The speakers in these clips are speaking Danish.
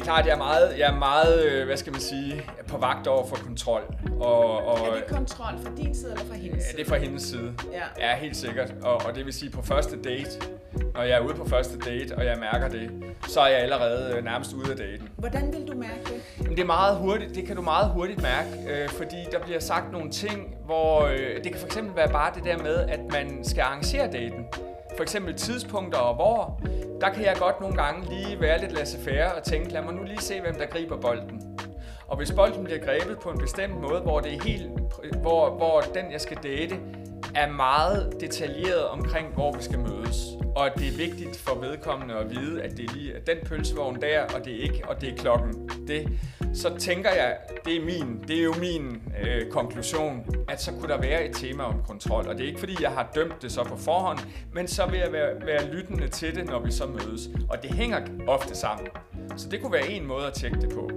Jamen er klart, jeg er meget, jeg er meget øh, hvad skal man sige, på vagt over for kontrol. Og, og, Er det kontrol fra din side eller fra hendes Ja, side? det er fra hendes side. Ja. Ja, helt sikkert. Og, og det vil sige, på første date, når jeg er ude på første date, og jeg mærker det, så er jeg allerede øh, nærmest ude af daten. Hvordan vil du mærke det? Men det er meget hurtigt, det kan du meget hurtigt mærke, øh, fordi der bliver sagt nogle ting, hvor øh, det kan for eksempel være bare det der med, at man skal arrangere daten. For eksempel tidspunkter og hvor. Der kan jeg godt nogle gange lige være lidt laissez-faire og tænke, lad mig nu lige se, hvem der griber bolden. Og hvis bolden bliver grebet på en bestemt måde, hvor det er helt, hvor, hvor den jeg skal date er meget detaljeret omkring, hvor vi skal mødes. Og at det er vigtigt for vedkommende at vide, at det er lige den pølsevogn der, og det er ikke, og det er klokken det. Så tænker jeg, det er min, det er jo min øh, konklusion, at så kunne der være et tema om kontrol. Og det er ikke fordi, jeg har dømt det så på forhånd, men så vil jeg være, være lyttende til det, når vi så mødes. Og det hænger ofte sammen. Så det kunne være en måde at tjekke det på.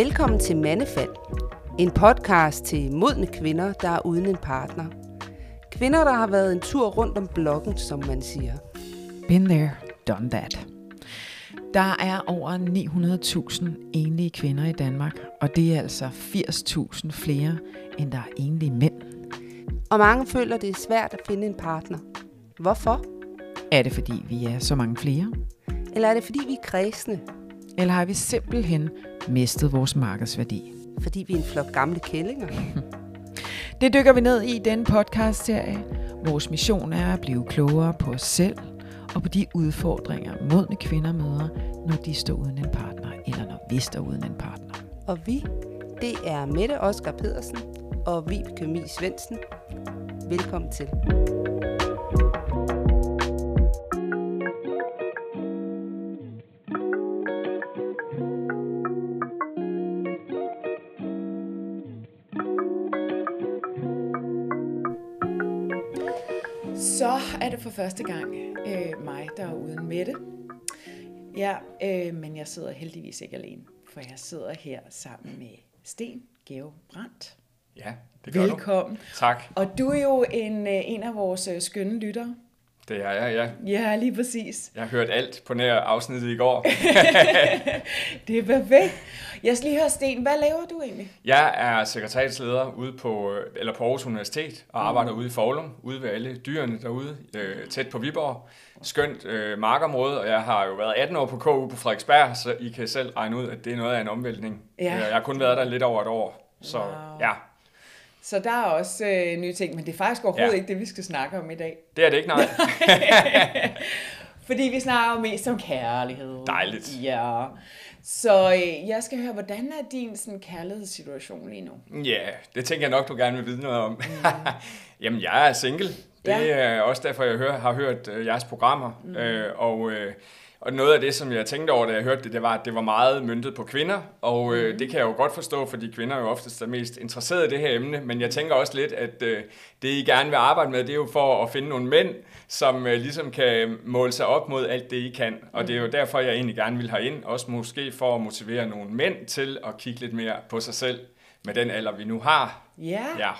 Velkommen til Mandefald, en podcast til modne kvinder, der er uden en partner. Kvinder, der har været en tur rundt om blokken, som man siger. Been there, done that. Der er over 900.000 enlige kvinder i Danmark, og det er altså 80.000 flere, end der er enlige mænd. Og mange føler, det er svært at finde en partner. Hvorfor? Er det fordi, vi er så mange flere? Eller er det fordi, vi er kredsende? Eller har vi simpelthen mistet vores markedsværdi? Fordi vi er en flok gamle kællinger? Det dykker vi ned i i denne podcast-serie. Vores mission er at blive klogere på os selv og på de udfordringer, modne kvinder møder, når de står uden en partner, eller når vi står uden en partner. Og vi, det er Mette Oskar Pedersen og Vibeke Mie Svendsen. Velkommen til. For første gang øh, mig, der er uden Mette. Ja, øh, men jeg sidder heldigvis ikke alene, for jeg sidder her sammen med Sten Geo Brandt. Ja, det gør du. Velkommen. Tak. Og du er jo en, øh, en af vores øh, skønne lyttere. Det er jeg, ja. Ja, lige præcis. Jeg har hørt alt på nær afsnittet i går. Det er perfekt. Jeg skal lige høre, Sten, hvad laver du egentlig? Jeg er sekretariatsleder ude på, eller på Aarhus Universitet og arbejder ude i Forlum, ude ved alle dyrene derude, øh, tæt på Viborg. Skønt øh, markområde, og jeg har jo været 18 år på KU på Frederiksberg, så I kan selv regne ud, at det er noget af en omvæltning. Ja. Øh, Jeg har kun været der lidt over et år, så Wow. ja, Så der er også øh, nye ting, men det er faktisk overhovedet Ja. ikke det, vi skal snakke om i dag. det er det ikke, nej. Fordi vi snakker jo mest om kærlighed. Dejligt. Ja. Så øh, jeg skal høre, hvordan er din sådan, kærlighedssituation lige nu? Ja, det tænker jeg nok, du gerne vil vide noget om. Jamen, jeg er single. Det Ja. er også derfor, jeg hører, har hørt øh, jeres programmer. Mm. Øh, og, øh, og noget af det, som jeg tænkte over, da jeg hørte det, det var, at det var meget myntet på kvinder. Og øh, det kan jeg jo godt forstå, fordi kvinder er jo oftest er mest interesserede i det her emne. Men jeg tænker også lidt, at øh, det, I gerne vil arbejde med, det er jo for at finde nogle mænd, som øh, ligesom kan måle sig op mod alt det, I kan. Og det er jo derfor, jeg egentlig gerne vil have ind. Også måske for at motivere nogle mænd til at kigge lidt mere på sig selv med den alder, vi nu har. Ja, Ja,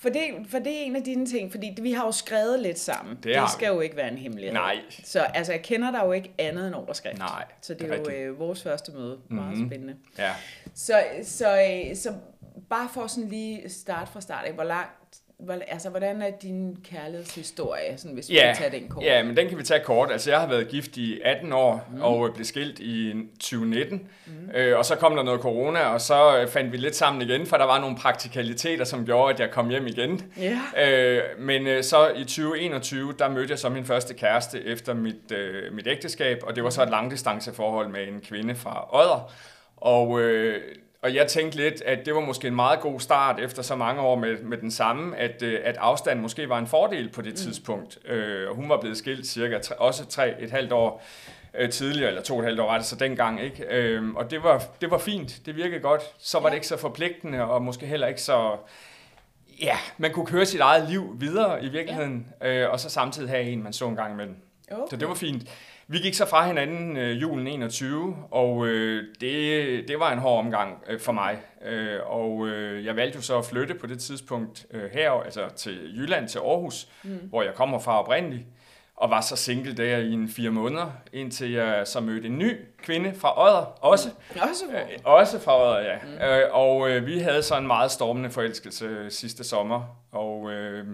For, det, for det er en af dine ting, fordi vi har jo skrevet lidt sammen. Det det skal vi. jo ikke være en hemmelighed. Nej. Så altså, jeg kender dig jo ikke andet end overskrift. Nej, Så det det er, er jo øh, vores første møde. Meget Mhm. spændende. ja. Så, så, øh, så bare for sådan lige starte fra start af, hvor langt, hvor, altså hvordan er din kærlighedshistorie, sådan, hvis vi Ja, kan tage den kort? ja, men den kan vi tage kort. Altså, jeg har været gift i 18 år mm. og blev skilt i 2019. Mm. Øh, og så kom der noget corona, og så øh, fandt vi lidt sammen igen, for der var nogle praktikaliteter, som gjorde, at jeg kom hjem igen. Ja. Øh, men øh, så i 2021, der mødte jeg så min første kæreste efter mit, øh, mit ægteskab, og det var så et langdistanceforhold med en kvinde fra Odder. Og, øh, og jeg tænkte lidt, at det var måske en meget god start efter så mange år med, med den samme, at, øh, at afstanden måske var en fordel på det mm. tidspunkt. Øh, og hun var blevet skilt cirka tre, også tre et halvt år øh, tidligere, eller to og et halvt år det så dengang, ikke? Øh, og det var, det var fint, det virkede godt. Så var Ja. det ikke så forpligtende, og måske heller ikke så... Ja, man kunne køre sit eget liv videre i virkeligheden, ja. øh, og så samtidig have en, man så en gang imellem. Okay. Så det var fint. Vi gik så fra hinanden øh, julen 21, og øh, det, det var en hård omgang øh, for mig. Øh, og øh, jeg valgte jo så at flytte på det tidspunkt øh, her, altså til Jylland, til Aarhus, mm. hvor jeg kommer fra oprindeligt og var så single der i en fire måneder, indtil jeg så mødte en ny kvinde fra Odder, også. Også hvor? Øh, også fra Odder, ja. Mm. Øh, og øh, vi havde så en meget stormende forelskelse sidste sommer, og øh,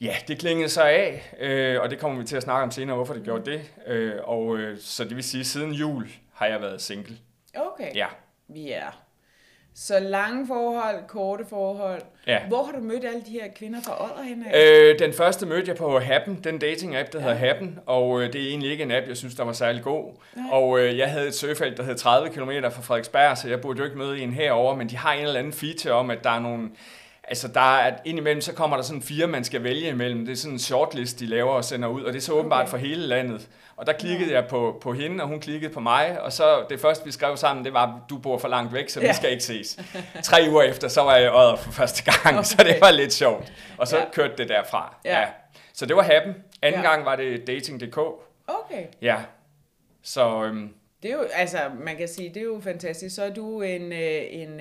ja, det klingede så af, øh, og det kommer vi til at snakke om senere, hvorfor det gjorde det. Øh, og øh, så det vil sige, siden jul har jeg været single. Okay. Ja. Vi er. Så lange forhold, korte forhold. Ja. Hvor har du mødt alle de her kvinder fra Odder henne? Øh, den første mødte jeg på Happen, den dating-app, der hedder Happen, og øh, det er egentlig ikke en app, jeg synes, der var særlig god. Nej. Og øh, jeg havde et søgefelt, der hed 30 km fra Frederiksberg, så jeg burde jo ikke møde en herover, men de har en eller anden feature om, at der er nogle... Altså, der er, indimellem, så kommer der sådan fire, man skal vælge imellem. Det er sådan en shortlist, de laver og sender ud, og det er så åbenbart Okay. for hele landet. Og der klikkede jeg på, på hende, og hun klikkede på mig, og så det første, vi skrev sammen, det var, du bor for langt væk, så vi Ja. skal ikke ses. Tre uger efter, så var jeg i Odder for første gang, okay. så det var lidt sjovt. Og så Ja. ja. kørte det derfra. Ja. Så det var Happen. Anden Ja. gang var det Dating.dk. Okay. Ja. Så øhm, Det er jo, altså, man kan sige, det er jo fantastisk. Så er du en, øh, en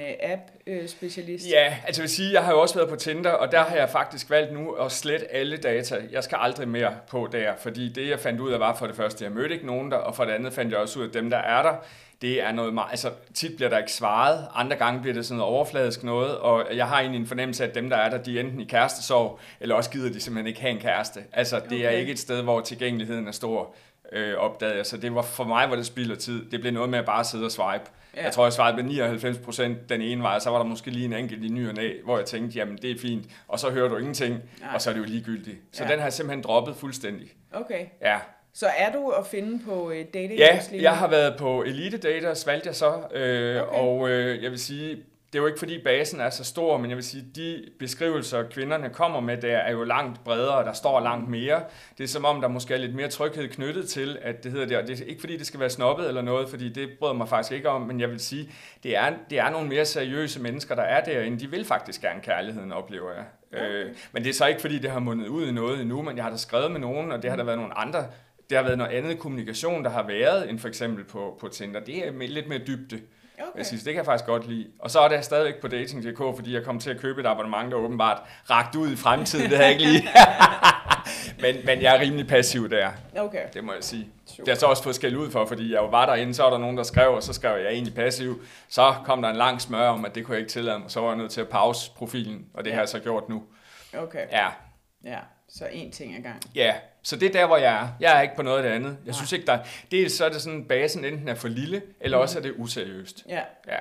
app-specialist. ja, altså jeg vil sige, jeg har jo også været på Tinder, og der har jeg faktisk valgt nu at slette alle data. Jeg skal aldrig mere på der, fordi det jeg fandt ud af var for det første, jeg mødte ikke nogen der, og for det andet fandt jeg også ud af, at dem der er der, det er noget meget, altså tit bliver der ikke svaret, andre gange bliver det sådan noget overfladisk noget, og jeg har egentlig en fornemmelse af, at dem der er der, de er enten i kærestesorg, eller også gider de simpelthen ikke have en kæreste. Altså det er Okay. ikke et sted, hvor tilgængeligheden er stor, øh, opdagede jeg. Så det var, for mig var det spild af tid. Det blev noget med at bare sidde og swipe. Ja. Jeg tror, jeg svarede med 99 procent den ene vej, og så var der måske lige en enkelt i ny og næ, hvor jeg tænkte, jamen det er fint, og så hører du ingenting, Nej. Og så er det jo ligegyldigt. Så Ja. den har jeg simpelthen droppet fuldstændig. Okay. Ja. Så er du at finde på øh, dating Ja, jeg har været på Elite Daters, valgte jeg så, øh, okay. og øh, jeg vil sige, det er jo ikke fordi basen er så stor, men jeg vil sige, de beskrivelser, kvinderne kommer med der, er jo langt bredere, der står langt mere. Det er som om, der måske er lidt mere tryghed knyttet til, at det hedder det, og det er ikke fordi, det skal være snobbet eller noget, fordi det bryder mig faktisk ikke om, men jeg vil sige, det er, det er nogle mere seriøse mennesker, der er derinde. De vil faktisk gerne kærligheden, oplever jeg. Okay. Øh, men det er så ikke fordi, det har mundet ud i noget endnu, men jeg har da skrevet med nogen, og det har der været nogle andre det har været noget andet kommunikation, der har været, end for eksempel på, på Tinder. Det er lidt mere dybde. Okay. Okay. Jeg synes, det kan jeg faktisk godt lide. Og så er det stadigvæk på Dating.dk, fordi jeg kom til at købe et abonnement, der åbenbart ragt ud i fremtiden. Det havde jeg ikke lige. men, men jeg er rimelig passiv der, Okay. det må jeg sige. Super. Det har jeg så også fået skæld ud for, fordi jeg jo var derinde, så var der nogen, der skrev, og så skrev jeg, jeg egentlig passiv. Så kom der en lang smør om, at det kunne jeg ikke tillade mig, så var jeg nødt til at pause profilen, og det Ja. har jeg så gjort nu. Okay. Ja, Ja. Så én ting ad gang. Ja, så det er der, hvor jeg er. Jeg er ikke på noget af det andet. Jeg Nej. synes ikke, der Dels så er det sådan, basen enten er for lille, eller også er det useriøst. Ja. Ja,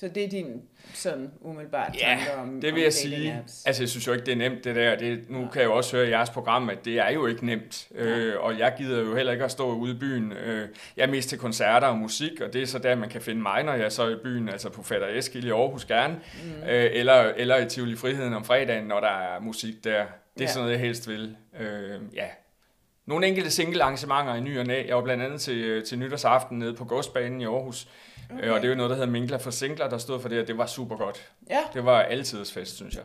Så det er din sådan umiddelbart ja tanker om det om vil jeg dating sige. apps. Altså, jeg synes jo ikke, det er nemt, det der. Det, nu kan jeg jo også høre i jeres program, at det er jo ikke nemt. Øh, og jeg gider jo heller ikke at stå ude i byen. Øh, jeg er mest til koncerter og musik, og det er så der, man kan finde mig, når jeg er så i byen, altså på Fatter Eskil i Aarhus gerne, mm. øh, eller, eller i Tivoli Friheden om fredagen, når der er musik der. Det er Ja. sådan noget, jeg helst vil. Øh, ja, Nogle enkelte single arrangementer i ny og næ. Jeg var blandt andet til, til nytårsaften nede på Godsbanen i Aarhus. Okay. Og det er jo noget, der hedder Minkler for Singler, der stod for det, og det var super godt. Ja. Det var altidens fest, synes jeg.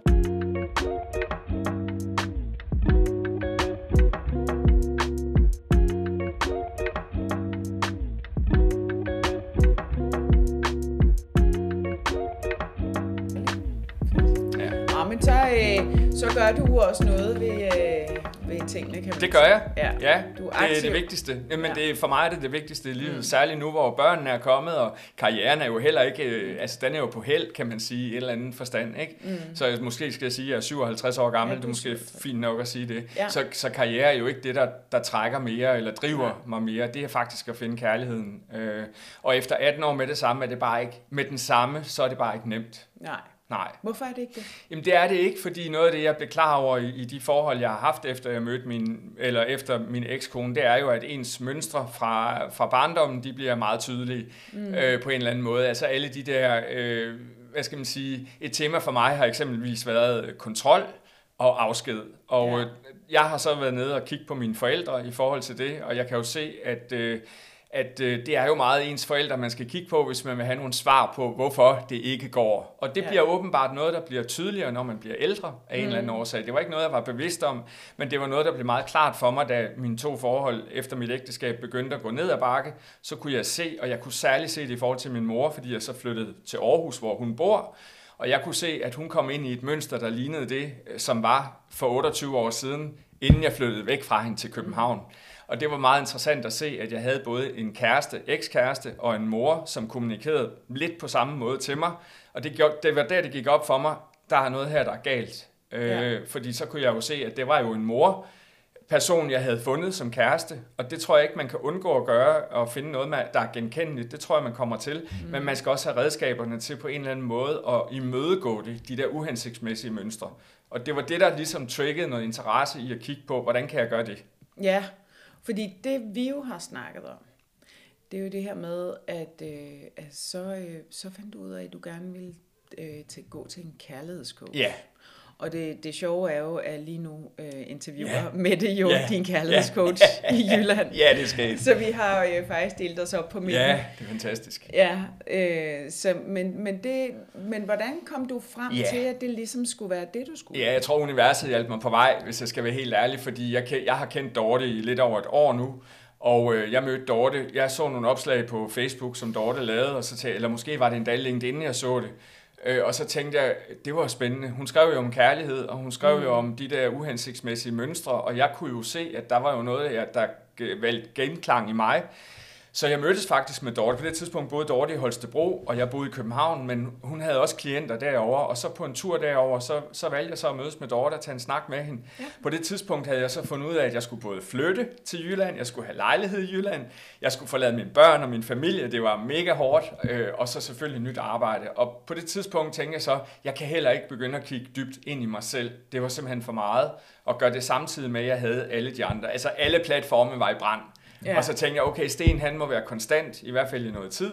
Ja. Men så, øh, så gør du også noget ved, øh, ved tingene, kan man Det gør jeg. Ja. ja Du er det er aktiv. det vigtigste. Jamen, Ja. ja. det er, for mig er det det vigtigste i livet. Mm. Særligt nu, hvor børnene er kommet, og karrieren er jo heller ikke... Øh, altså, den er jo på held, kan man sige, i et eller andet forstand. Ikke? Mm. Så jeg, måske skal jeg sige, at jeg er 57 år gammel. Ja, Ja, det er måske 57. fint nok at sige det. Ja. Så, så karriere er jo ikke det, der, der trækker mere, eller driver. Nej. mig mere. Det er faktisk at finde kærligheden. Øh, og efter 18 år med det samme, er det bare ikke... Med den samme, så er det bare ikke nemt. Nej. Nej. Hvorfor er det ikke det? Jamen det er det ikke, fordi noget af det, jeg blev klar over i, i de forhold, jeg har haft, efter jeg mødte min, eller efter min ekskone, det er jo, at ens mønstre fra, fra barndommen, de bliver meget tydelige mm. øh, på en eller anden måde. Altså alle de der, øh, hvad skal man sige, et tema for mig har eksempelvis været kontrol og afsked. Og Ja. jeg har så været nede og kigge på mine forældre i forhold til det, og jeg kan jo se, at... Øh, at øh, det er jo meget ens forældre, man skal kigge på, hvis man vil have nogle svar på, hvorfor det ikke går. Og det Ja. bliver åbenbart noget, der bliver tydeligere, når man bliver ældre af en Mm. eller anden årsag. Det var ikke noget, jeg var bevidst om, men det var noget, der blev meget klart for mig, da mine to forhold efter mit ægteskab begyndte at gå ned ad bakke. Så kunne jeg se, og jeg kunne særligt se det i forhold til min mor, fordi jeg så flyttede til Aarhus, hvor hun bor. Og jeg kunne se, at hun kom ind i et mønster, der lignede det, øh, som var for 28 år siden, inden jeg flyttede væk fra hende til København. Og det var meget interessant at se, at jeg havde både en kæreste, ekskæreste og en mor, som kommunikerede lidt på samme måde til mig. Og det, gjorde, det var der, det gik op for mig, der er noget her, der er galt. Øh, Ja. Fordi så kunne jeg jo se, at det var jo en mor, person, jeg havde fundet som kæreste, og det tror jeg ikke, man kan undgå at gøre, og finde noget, der er genkendeligt. Det tror jeg, man kommer til. Mm. Men man skal også have redskaberne til på en eller anden måde at imødegå det, de der uhensigtsmæssige mønstre. Og det var det, der ligesom triggede noget interesse i at kigge på, hvordan kan jeg gøre det? Ja, fordi det vi jo har snakket om, det er jo det her med, at, øh, at så, øh, så fandt du ud af, at du gerne ville øh, til, gå til en kærlighedscoach. Ja, og det, det sjove er jo, at lige nu øh, interviewer Ja. Mette jo Ja. din kærlighedscoach ja. i Jylland. ja det skal Så vi har øh, faktisk delt os op på midten. Ja, det er fantastisk. Ja, øh, så, men, men, det, men hvordan kom du frem Ja. til, at det ligesom skulle være det, du skulle? Ja, jeg tror, universet hjalp mig på vej, hvis jeg skal være helt ærlig, fordi jeg, jeg har kendt Dorte i lidt over et år nu, og øh, jeg mødte Dorte, jeg så nogle opslag på Facebook, som Dorte lavede, og så tænkte, eller måske var det endda LinkedIn, jeg så det, øh, og så tænkte jeg, det var spændende. Hun skrev jo om kærlighed, og hun skrev mm. jo om de der uhensigtsmæssige mønstre, og jeg kunne jo se, at der var jo noget, der, valgte genklang i mig, så jeg mødtes faktisk med Dorte. På det tidspunkt boede Dorte i Holstebro, og jeg boede i København, men hun havde også klienter derover. Og så på en tur derover, så, så valgte jeg så at mødes med Dorte og tage en snak med hende. Ja. På det tidspunkt havde jeg så fundet ud af, at jeg skulle både flytte til Jylland, jeg skulle have lejlighed i Jylland, jeg skulle forlade mine børn og min familie, det var mega hårdt, øh, og så selvfølgelig nyt arbejde. Og på det tidspunkt tænkte jeg så, jeg kan heller ikke begynde at kigge dybt ind i mig selv. Det var simpelthen for meget, og gøre det samtidig med, at jeg havde alle de andre. Altså alle platforme var i brand. Ja. Og så tænkte jeg, okay, Sten han må være konstant, i hvert fald i noget tid.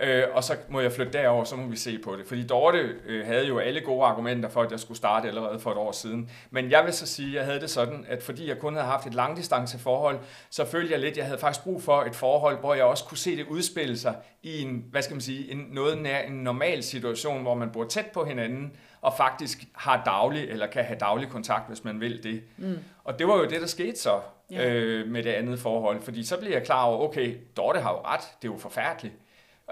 Øh, og så må jeg flytte derover, så må vi se på det. Fordi Dorte øh, havde jo alle gode argumenter for, at jeg skulle starte allerede for et år siden. Men jeg vil så sige, at jeg havde det sådan, at fordi jeg kun havde haft et langdistanceforhold, så følte jeg lidt, at jeg havde faktisk brug for et forhold, hvor jeg også kunne se det udspille sig i en, hvad skal man sige, en, noget nær en normal situation, hvor man bor tæt på hinanden, og faktisk har daglig, eller kan have daglig kontakt, hvis man vil det. Mm. Og det var jo det, der skete så Ja. øh, med det andet forhold. Fordi så blev jeg klar over, okay, Dorte har jo ret, det er jo forfærdeligt.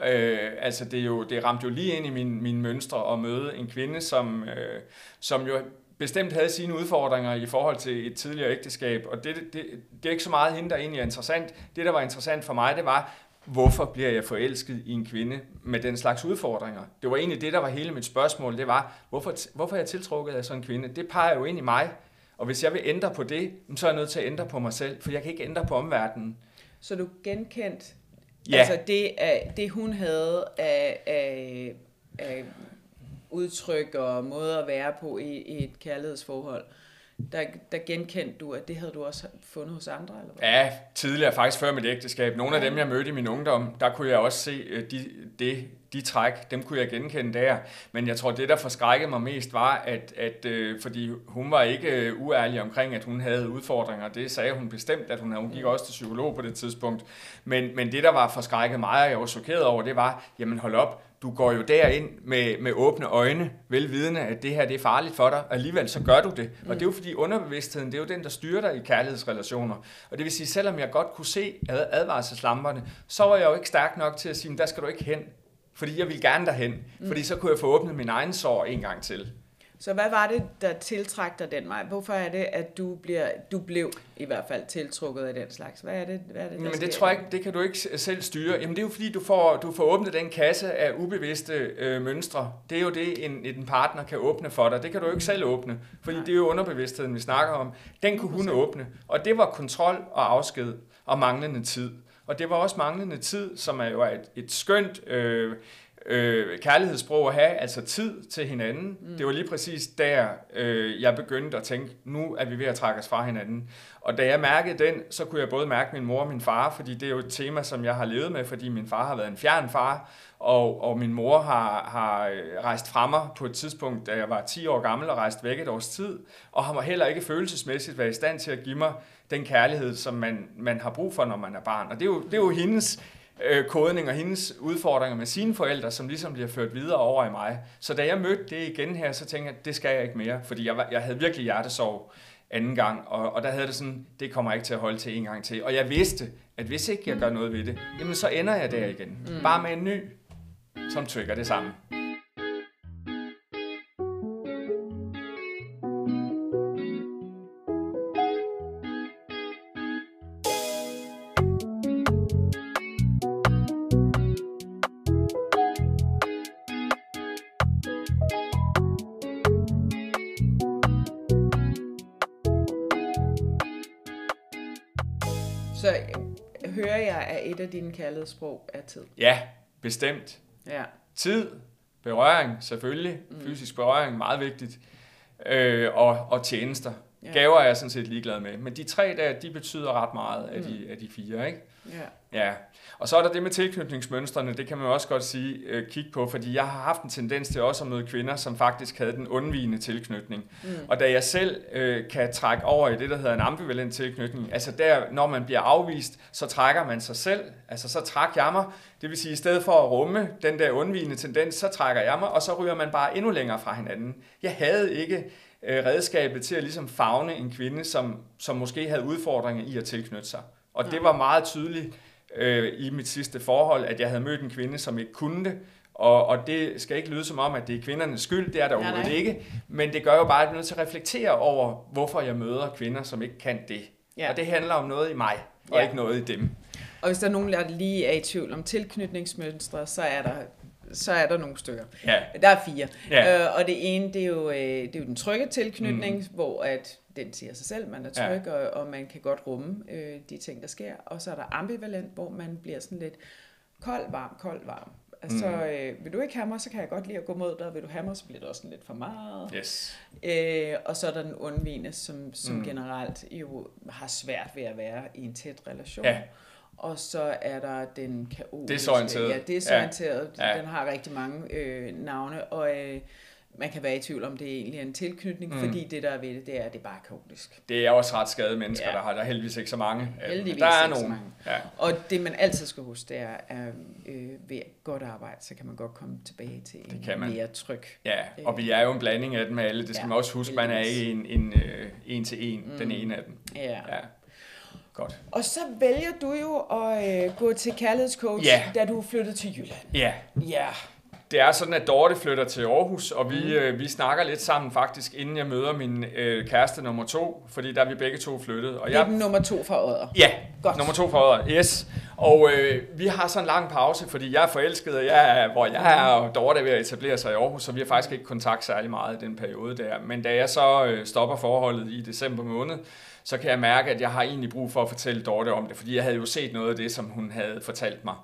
Øh, altså det, er jo, det ramte jo lige ind i min, mine mønstre at møde en kvinde, som, øh, som jo bestemt havde sine udfordringer i forhold til et tidligere ægteskab. Og det, det, det er ikke så meget hende, der egentlig er interessant. Det, der var interessant for mig, det var, hvorfor bliver jeg forelsket i en kvinde med den slags udfordringer? Det var egentlig det, der var hele mit spørgsmål. Det var, hvorfor, hvorfor er jeg tiltrukket af sådan en kvinde? Det peger jo ind i mig. Og hvis jeg vil ændre på det, så er jeg nødt til at ændre på mig selv, for jeg kan ikke ændre på omverdenen. Så du genkendt, Ja. altså det, det hun havde af, af, af udtryk og måde at være på i, i et kærlighedsforhold, der, der genkendte du, at det havde du også fundet hos andre, eller hvad? Ja, tidligere faktisk før mit ægteskab. Nogle af dem, jeg mødte i min ungdom, der kunne jeg også se øh, de, de, de træk, dem kunne jeg genkende der. Men jeg tror, det, der forskrækkede mig mest, var, at, at øh, fordi hun var ikke øh, uærlig omkring, at hun havde udfordringer. Det sagde hun bestemt, at hun havde. Hun gik også til psykolog på det tidspunkt. Men, men det, der var forskrækket mig, og jeg var chokeret over, det var, jamen hold op, du går jo derind med, med åbne øjne, velvidende, at det her det er farligt for dig, og alligevel så gør du det. Og det er jo fordi underbevidstheden, det er jo den, der styrer dig i kærlighedsrelationer. Og det vil sige, selvom jeg godt kunne se advarselslamperne, så var jeg jo ikke stærk nok til at sige, der skal du ikke hen. Fordi jeg ville gerne derhen. Fordi så kunne jeg få åbnet min egen sår en gang til. Så hvad var det, der tiltrak dig den vej? Hvorfor er det, at du, bliver, du blev i hvert fald tiltrukket af den slags? Hvad er det, hvad er det der Men det tror jeg ikke, det kan du ikke selv styre. Jamen det er jo fordi, du får, du får åbnet den kasse af ubevidste øh, mønstre. Det er jo det, en, en partner kan åbne for dig. Det kan du jo ikke selv åbne, fordi Nej. det er jo underbevidstheden, vi snakker om. Den kunne hun åbne, og det var kontrol og afsked og manglende tid. Og det var også manglende tid, som er jo et, et skønt øh, øh, kærlighedssprog at have, altså tid til hinanden. Mm. Det var lige præcis der, øh, jeg begyndte at tænke, nu er vi ved at trække os fra hinanden. Og da jeg mærkede den, så kunne jeg både mærke min mor og min far, fordi det er jo et tema, som jeg har levet med, fordi min far har været en fjern far, og, og min mor har, har øh, rejst fra mig på et tidspunkt, da jeg var 10 år gammel og rejst væk et års tid, og har heller ikke følelsesmæssigt været i stand til at give mig den kærlighed, som man, man har brug for, når man er barn. Og det er jo, det er jo hendes øh, kodning og hendes udfordringer med sine forældre, som ligesom bliver ført videre over i mig. Så da jeg mødte det igen her, så tænkte jeg, det skal jeg ikke mere, fordi jeg, var, jeg havde virkelig hjertesorg anden gang, og, og der havde det sådan, det kommer ikke til at holde til en gang til. Og jeg vidste, at hvis ikke jeg gør noget ved det, jamen så ender jeg der igen. Mm. Bare med en ny, som trigger det samme. Et af dine kærlighedssprog er tid. Ja, bestemt. Ja. Tid, berøring selvfølgelig, mm. fysisk berøring, meget vigtigt, øh, og, og tjenester. Ja. Gaver er jeg sådan set ligeglad med. Men de tre der, de betyder ret meget af, de, af de fire, ikke? Ja. Ja, og så er der det med tilknytningsmønstrene, det kan man også godt sige, øh, kigge på, fordi jeg har haft en tendens til også at møde kvinder, som faktisk havde den undvigende tilknytning. Mm. Og da jeg selv øh, kan trække over i det, der hedder en ambivalent tilknytning, altså der, når man bliver afvist, så trækker man sig selv, altså så træk jeg mig, det vil sige, i stedet for at rumme den der undvigende tendens, så trækker jeg mig, og så ryger man bare endnu længere fra hinanden. Jeg havde ikke øh, redskabet til at ligesom fagne en kvinde, som, som måske havde udfordringer i at tilknytte sig. Og det var meget tydeligt øh, i mit sidste forhold, at jeg havde mødt en kvinde, som ikke kunne det. Og, og det skal ikke lyde som om, at det er kvindernes skyld, det er der Nej, overhovedet ikke. Men det gør jo bare, at jeg er nødt til at reflektere over, hvorfor jeg møder kvinder, som ikke kan det. Ja. Og det handler om noget i mig, og Ja. ikke noget i dem. Og hvis der er nogen, der lige er i tvivl om tilknytningsmønstre, så er der, så er der nogle stykker. Ja, Der er fire. Ja. Øh, og det ene, det er, jo, øh, det er jo den trygge tilknytning, mm. hvor at den siger sig selv, man er tryg, ja. og, og man kan godt rumme øh, de ting, der sker. Og så er der ambivalent, hvor man bliver sådan lidt kold, varm, kold, varm. Altså, mm. øh, vil du ikke have mig, så kan jeg godt lide at gå mod dig. Vil du have mig, så bliver det også lidt for meget. yes. Øh, og så er der den undvigende, som, som mm. generelt jo har svært ved at være i en tæt relation. Ja. Og så er der den kaotiske. Desorienterede. Ja, desorienterede. Ja. Den har rigtig mange øh, navne, og øh, man kan være i tvivl om, det egentlig er en tilknytning, Mm. fordi det, der er ved det, det er, at det er bare kaotisk. Det er også ret skade mennesker, ja. Der har der er heldigvis ikke så mange. dem. Heldigvis der er ikke så nogen. mange. Ja. Og det, man altid skal huske, det er, at øh, ved godt arbejde, så kan man godt komme tilbage til Det en kan man. mere tryg. Ja, og vi er jo en blanding af dem alle. Det skal Ja, man også huske. Man er ikke en, en, øh, en til en, mm. den ene af dem. Ja. Ja. Godt. Og så vælger du jo at øh, gå til kærlighedscoach, Ja. da du flyttet til Jylland. Ja, Ja. det er sådan, at Dorte flytter til Aarhus, og vi, øh, vi snakker lidt sammen faktisk, inden jeg møder min øh, kæreste nummer to, fordi der er vi begge to flyttet. Og Det er jeg, nummer to fra Odder. Ja, Godt. nummer to for året, yes. Og øh, vi har så en lang pause, fordi jeg er forelsket, og jeg er, hvor jeg er, og Dorte er ved at etablere sig i Aarhus, så vi har faktisk ikke kontakt særlig meget i den periode der. Men da jeg så øh, stopper forholdet i december måned, så kan jeg mærke, at jeg har egentlig brug for at fortælle Dorte om det, fordi jeg havde jo set noget af det, som hun havde fortalt mig.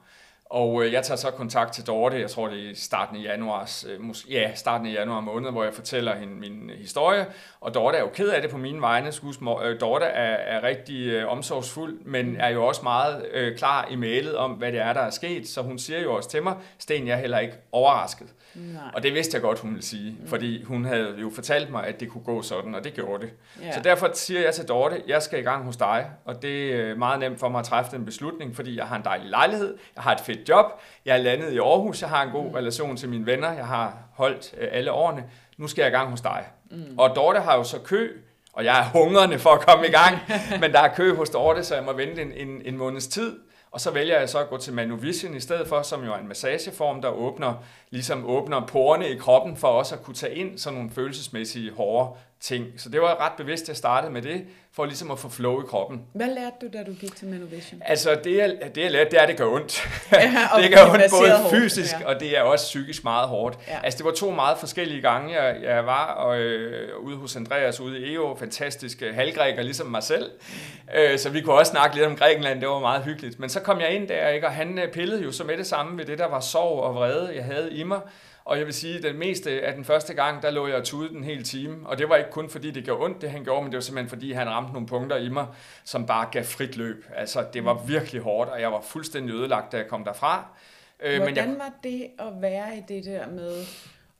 Og øh, jeg tager så kontakt til Dorte, jeg tror det er i starten af januar, øh, ja, starten af januar måned, hvor jeg fortæller hende min øh, historie. Og Dorte er jo ked af det på mine vegne. Skus, øh, Dorte er, er rigtig øh, omsorgsfuld, men er jo også meget øh, klar i mailet om, hvad det er, der er sket. Så hun siger jo også til mig, Sten, jeg er heller ikke overrasket. Nej. Og det vidste jeg godt, hun ville sige, mm. fordi hun havde jo fortalt mig, at det kunne gå sådan, og det gjorde det. Ja. Så derfor siger jeg til Dorte, jeg skal i gang hos dig, og det er meget nemt for mig at træffe den beslutning, fordi jeg har en dejlig lejlighed, jeg har et fedt job, jeg er landet i Aarhus, jeg har en god relation til mine venner, jeg har holdt øh, alle årene, nu skal jeg i gang hos dig. Mm. Og Dorte har jo så kø, og jeg er hungrende for at komme i gang, men der er kø hos Dorte, så jeg må vente en, en, en måneds tid. Og så vælger jeg så at gå til Manuvision i stedet for, som jo er en massageform, der åbner, ligesom åbner porerne i kroppen for også at kunne tage ind sådan nogle følelsesmæssige hårde ting. Så det var ret bevidst, at jeg startede med det, for ligesom at få flow i kroppen. Hvad lærte du, da du gik til Manovision? Altså, det jeg, det jeg lærte, det er, at det gør ondt. Ja, det gør ondt både hårdt, fysisk, ja. og det er også psykisk meget hårdt. Ja. Altså, det var to meget forskellige gange, jeg, jeg var og, øh, ude hos Andreas ude i EO, fantastiske halvgræker, ligesom mig selv. Øh, så vi kunne også snakke lidt om Grækenland, det var meget hyggeligt. Men så kom jeg ind der, ikke, og han øh, pillede jo så med det samme ved det, der var sorg og vrede, jeg havde i mig. Og jeg vil sige, at den meste af den første gang, der lå jeg og tudede den hele time. Og det var ikke kun fordi, det gjorde ondt, det han gjorde, men det var simpelthen fordi, han ramte nogle punkter i mig, som bare gav frit løb. Altså, det var virkelig hårdt, og jeg var fuldstændig ødelagt, da jeg kom derfra. Øh, Hvordan jeg, var det at være i det der med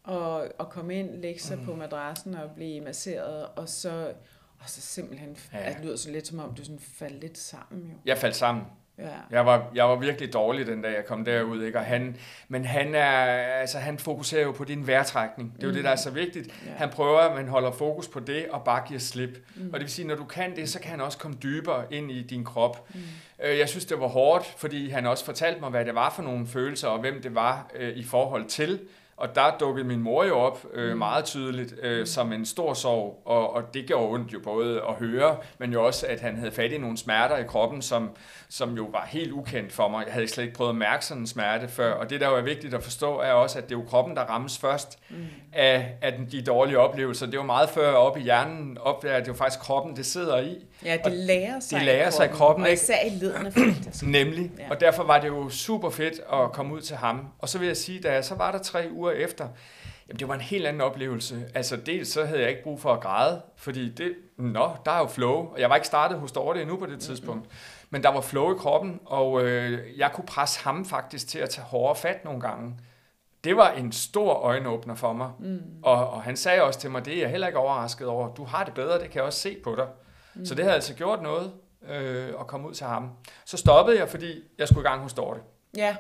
at, at komme ind, lægge sig Mm. på madrassen og blive masseret, og så, og så simpelthen, ja. det lyder så lidt som om, du sådan faldt lidt sammen jo. jeg faldt sammen. Ja. Jeg var, jeg var virkelig dårlig den dag, jeg kom derud. Ikke? Og han, men han, er, altså, han fokuserer jo på din vejrtrækning. Det er jo det, der er så vigtigt. Ja. Han prøver, at man holder fokus på det og bare giver slip. Mm. Og det vil sige, når du kan det, så kan han også komme dybere ind i din krop. Mm. Jeg synes, det var hårdt, fordi han også fortalte mig, hvad det var for nogle følelser, og hvem det var øh, i forhold til. Og der dukkede min mor jo op øh, meget tydeligt øh, mm. som en stor sorg, og, og det gjorde ondt jo både at høre, men jo også, at han havde fat i nogle smerter i kroppen, som, som jo var helt ukendt for mig. Jeg havde slet ikke prøvet at mærke sådan en smerte før, og det der jo er vigtigt at forstå, er også, at det er jo kroppen, der rammes først mm. af, af de dårlige oplevelser. Det er jo meget før op i hjernen opdager, at det er jo faktisk kroppen, det sidder i. Ja, det lærer sig, lærer sig i kroppen, og ikke? især i lederne faktisk. Nemlig. Ja. Og derfor var det jo super fedt at komme ud til ham. Og så vil jeg sige, da jeg så var der tre uger efter, jamen det var en helt anden oplevelse. Altså dels så havde jeg ikke brug for at græde, fordi det, nå, der er jo flow. Og jeg var ikke startet hos Dorte endnu på det tidspunkt. Men der var flow i kroppen, og øh, jeg kunne presse ham faktisk til at tage hårdere fat nogle gange. Det var en stor øjenåbner for mig. Mm. Og, og han sagde også til mig, det er jeg heller ikke overrasket over. Du har det bedre, det kan jeg også se på dig. Mm. Så det havde altså gjort noget øh, at komme ud til ham. Så stoppede jeg, fordi jeg skulle i gang hos Dorte. Ja.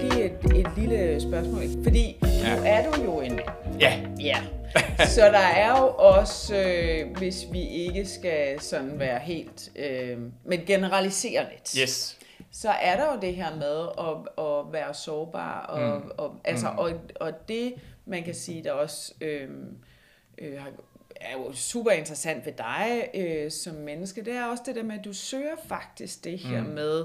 Lige et, et lille spørgsmål, fordi ja. nu er du jo en Ja, Ja. Så der er jo også, øh, hvis vi ikke skal sådan være helt, øh, men generalisere lidt, yes. så er der jo det her med at, at være sårbar, og, mm. og, altså, mm. og, og det, man kan sige, der også øh, øh, er jo super interessant ved dig øh, som menneske, det er også det der med, at du søger faktisk det her mm. med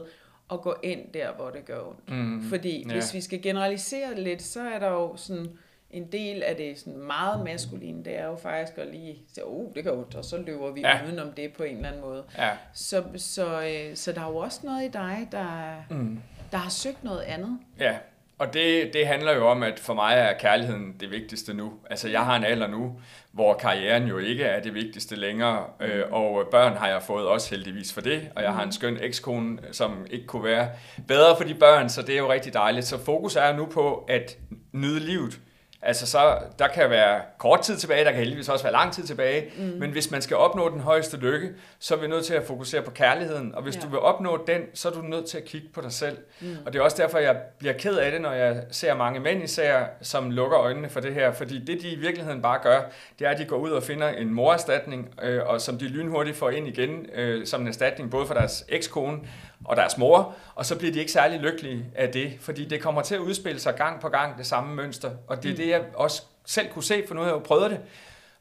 at gå ind der, hvor det gør ondt. Mm. Fordi Ja. hvis vi skal generalisere lidt, så er der jo sådan en del af det sådan meget maskuline, det er jo faktisk at lige sige, oh, det gør ondt, og så løber vi Ja. udenom det på en eller anden måde. Ja. Så, så, øh, så der er jo også noget i dig, der, Mm. der har søgt noget andet. Ja, og det, det handler jo om, at for mig er kærligheden det vigtigste nu. Altså, jeg har en alder nu, hvor karrieren jo ikke er det vigtigste længere, øh, og børn har jeg fået også heldigvis for det, og jeg har en skøn ekskone, som ikke kunne være bedre for de børn, så det er jo rigtig dejligt. Så fokus er nu på at nyde livet. Altså så, der kan være kort tid tilbage, der kan heldigvis også være lang tid tilbage, mm. men hvis man skal opnå den højeste lykke, så er vi nødt til at fokusere på kærligheden, og hvis Ja. du vil opnå den, så er du nødt til at kigge på dig selv. Mm. Og det er også derfor, jeg bliver ked af det, når jeg ser mange mænd især, som lukker øjnene for det her, fordi det de i virkeligheden bare gør, det er, at de går ud og finder en morerstatning, øh, og som de lynhurtigt får ind igen øh, som en erstatning, både for deres ekskone og deres mor, og så bliver de ikke særlig lykkelige af det, fordi det kommer til at udspille sig gang på gang det samme mønster, og det er det, jeg også selv kunne se, for nu har jeg jo prøvet det.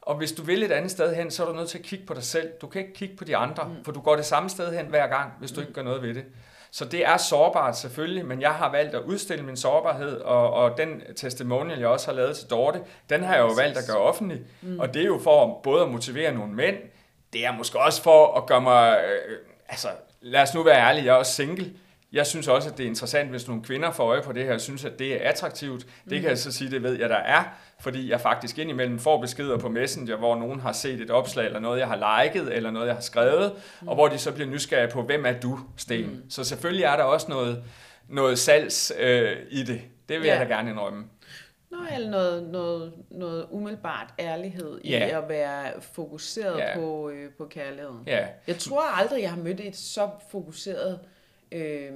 Og hvis du vil et andet sted hen, så er du nødt til at kigge på dig selv. Du kan ikke kigge på de andre, mm. for du går det samme sted hen hver gang, hvis du ikke gør noget ved det. Så det er sårbart selvfølgelig, men jeg har valgt at udstille min sårbarhed, og, og den testimonial, jeg også har lavet til Dorte, den har jeg jo valgt at gøre offentlig. Mm. Og det er jo for både at motivere nogle mænd, det er måske også for at gøre mig, øh, altså lad os nu være ærlige, jeg er også single. Jeg synes også, at det er interessant, hvis nogle kvinder får øje på det her, og synes, at det er attraktivt. Det kan jeg så sige, det ved jeg, der er, fordi jeg faktisk indimellem får beskeder på Messenger, hvor nogen har set et opslag, eller noget, jeg har liket, eller noget, jeg har skrevet, og hvor de så bliver nysgerrige på, hvem er du, Sten? Mm. Så selvfølgelig er der også noget, noget salgs øh, i det. Det vil Ja. jeg da gerne indrømme. Nå, eller noget, noget, noget umiddelbart ærlighed i Ja. at være fokuseret Ja. på, øh, på kærligheden. Ja. Jeg tror aldrig, jeg har mødt et så fokuseret øh,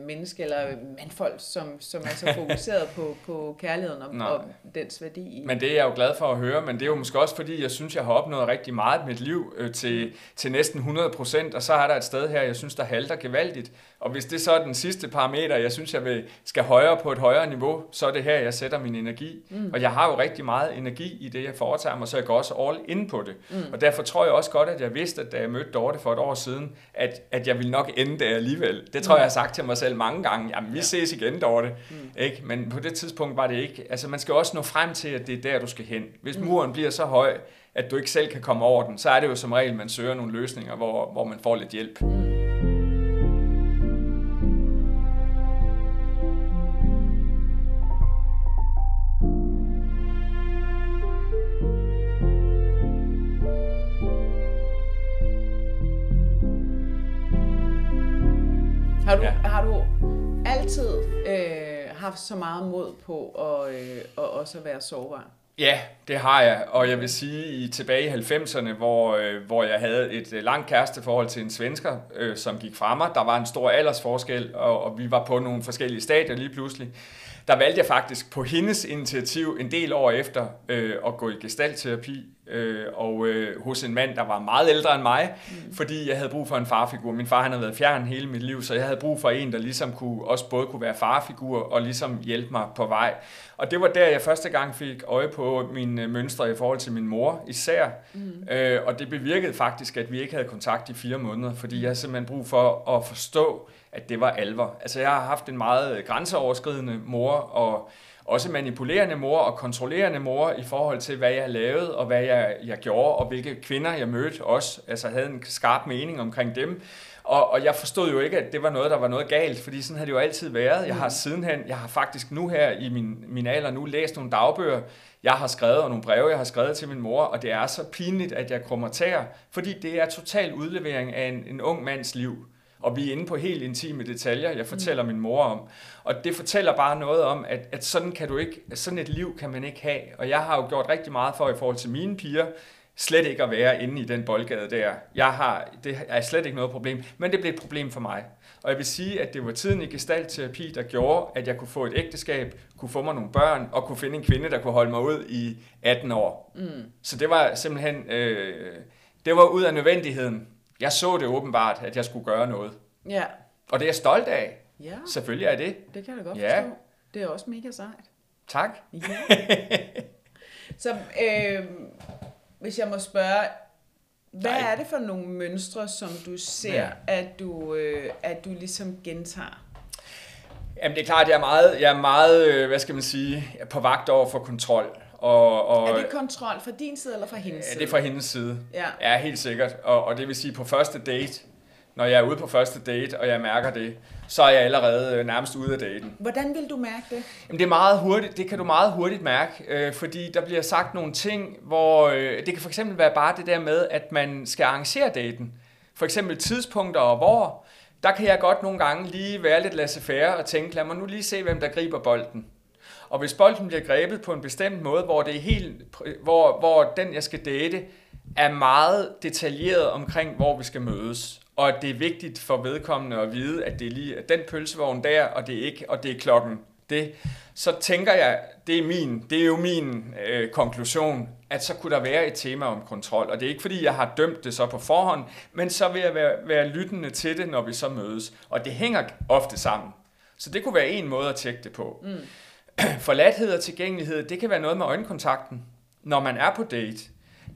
menneske eller mandfolk, som, som er så fokuseret på, på kærligheden og, Nej. og dens værdi. Men det er jeg jo glad for at høre, men det er jo måske også fordi, jeg synes, jeg har opnået rigtig meget i mit liv øh, til, til næsten 100 procent, og så er der et sted her, jeg synes, der halter gevaldigt. Og hvis det så er den sidste parameter, jeg synes, jeg vil, skal højere på et højere niveau, så er det her, jeg sætter min energi. Mm. Og jeg har jo rigtig meget energi i det, jeg foretager mig, så jeg går også all in på det. Mm. Og derfor tror jeg også godt, at jeg vidste, at da jeg mødte Dorte for et år siden, at, at jeg ville nok ende der alligevel. Det tror jeg, jeg har sagt til mig selv mange gange. Jamen, vi ses igen, Dorte. Mm. Ikke? Men på det tidspunkt var det ikke. Altså, man skal også nå frem til, at det er der, du skal hen. Hvis muren bliver så høj, at du ikke selv kan komme over den, så er det jo som regel, man søger nogle løsninger, hvor, hvor man får lidt hjælp. Har haft så meget mod på at, øh, at også at være sårbar? Ja, det har jeg, og jeg vil sige, i tilbage i 90'erne, hvor, øh, hvor jeg havde et øh, langt kæresteforhold til en svensker, øh, som gik fra mig, der var en stor aldersforskel, og, og vi var på nogle forskellige stadier lige pludselig, der valgte jeg faktisk på hendes initiativ en del år efter øh, at gå i gestaltterapi, øh, og øh, hos en mand, der var meget ældre end mig, mm. fordi jeg havde brug for en farfigur. Min far han havde været fjern hele mit liv, så jeg havde brug for en, der ligesom kunne, også både kunne være farfigur og ligesom hjælpe mig på vej. Og det var der, jeg første gang fik øje på mine mønstre i forhold til min mor især. Mm. Øh, og det bevirkede faktisk, at vi ikke havde kontakt i fire måneder, fordi jeg havde simpelthen brug for at forstå, at det var alvor. Altså jeg har haft en meget grænseoverskridende mor, og også manipulerende mor og kontrollerende mor i forhold til, hvad jeg lavede, og hvad jeg, jeg gjorde, og hvilke kvinder jeg mødte også. Altså havde en skarp mening omkring dem. Og, og jeg forstod jo ikke, at det var noget, der var noget galt, fordi sådan har det jo altid været. Jeg har sidenhen, jeg har faktisk nu her i min, min alder nu læst nogle dagbøger, jeg har skrevet, og nogle breve, jeg har skrevet til min mor, og det er så pinligt, at jeg krummer tæer, fordi det er total udlevering af en, en ung mands liv. Og vi er inde på helt intime detaljer, jeg fortæller min mor om. Og det fortæller bare noget om, at, at sådan kan du ikke, sådan et liv kan man ikke have. Og jeg har jo gjort rigtig meget for i forhold til mine piger, slet ikke at være inde i den boldgade der. Jeg har, det er slet ikke noget problem, men det blev et problem for mig. Og jeg vil sige, at det var tiden i gestaltterapi, der gjorde, at jeg kunne få et ægteskab, kunne få mig nogle børn, og kunne finde en kvinde, der kunne holde mig ud i 18 år. Mm. Så det var simpelthen, øh, det var ud af nødvendigheden. Jeg så det åbenbart, at jeg skulle gøre noget. Ja. Og det er jeg stolt af. Ja, Selvfølgelig er det. det kan jeg da godt Ja. forstå. Det er også mega sejt. Tak. Ja. Så øh, hvis jeg må spørge, hvad Nej. er det for nogle mønstre, som du ser, Ja. at, du, øh, at du ligesom gentager? Jamen det er klart, jeg er meget, jeg er meget øh, hvad skal man sige, på vagt over for kontrol. Og, og, Er det kontrol fra din side eller fra hendes Ja, side? det er fra hendes side. Ja. Ja, helt sikkert. Og, og det vil sige, på første date, når jeg er ude på første date, og jeg mærker det, så er jeg allerede øh, nærmest ude af daten. Hvordan vil du mærke det? Jamen, det er meget hurtigt, det kan du meget hurtigt mærke, øh, fordi der bliver sagt nogle ting, hvor øh, det kan for eksempel være bare det der med, at man skal arrangere daten. For eksempel tidspunkter og hvor. Der kan jeg godt nogle gange lige være lidt laissez-faire og tænke, lad mig nu lige se, hvem der griber bolden. Og hvis bolden bliver grebet på en bestemt måde, hvor det er helt, hvor, hvor den jeg skal date, er meget detaljeret omkring, hvor vi skal mødes. Og at det er vigtigt for vedkommende at vide, at det er lige at den pølsevogn der, og det er ikke, og det er klokken det, så tænker jeg, det er min, det er jo min øh, konklusion, at så kunne der være et tema om kontrol. Og det er ikke fordi, jeg har dømt det så på forhånd, men så vil jeg være, være lyttende til det, når vi så mødes. Og det hænger ofte sammen. Så det kunne være en måde at tjekke det på. Mm. Forladthed og tilgængelighed, det kan være noget med øjenkontakten, når man er på date.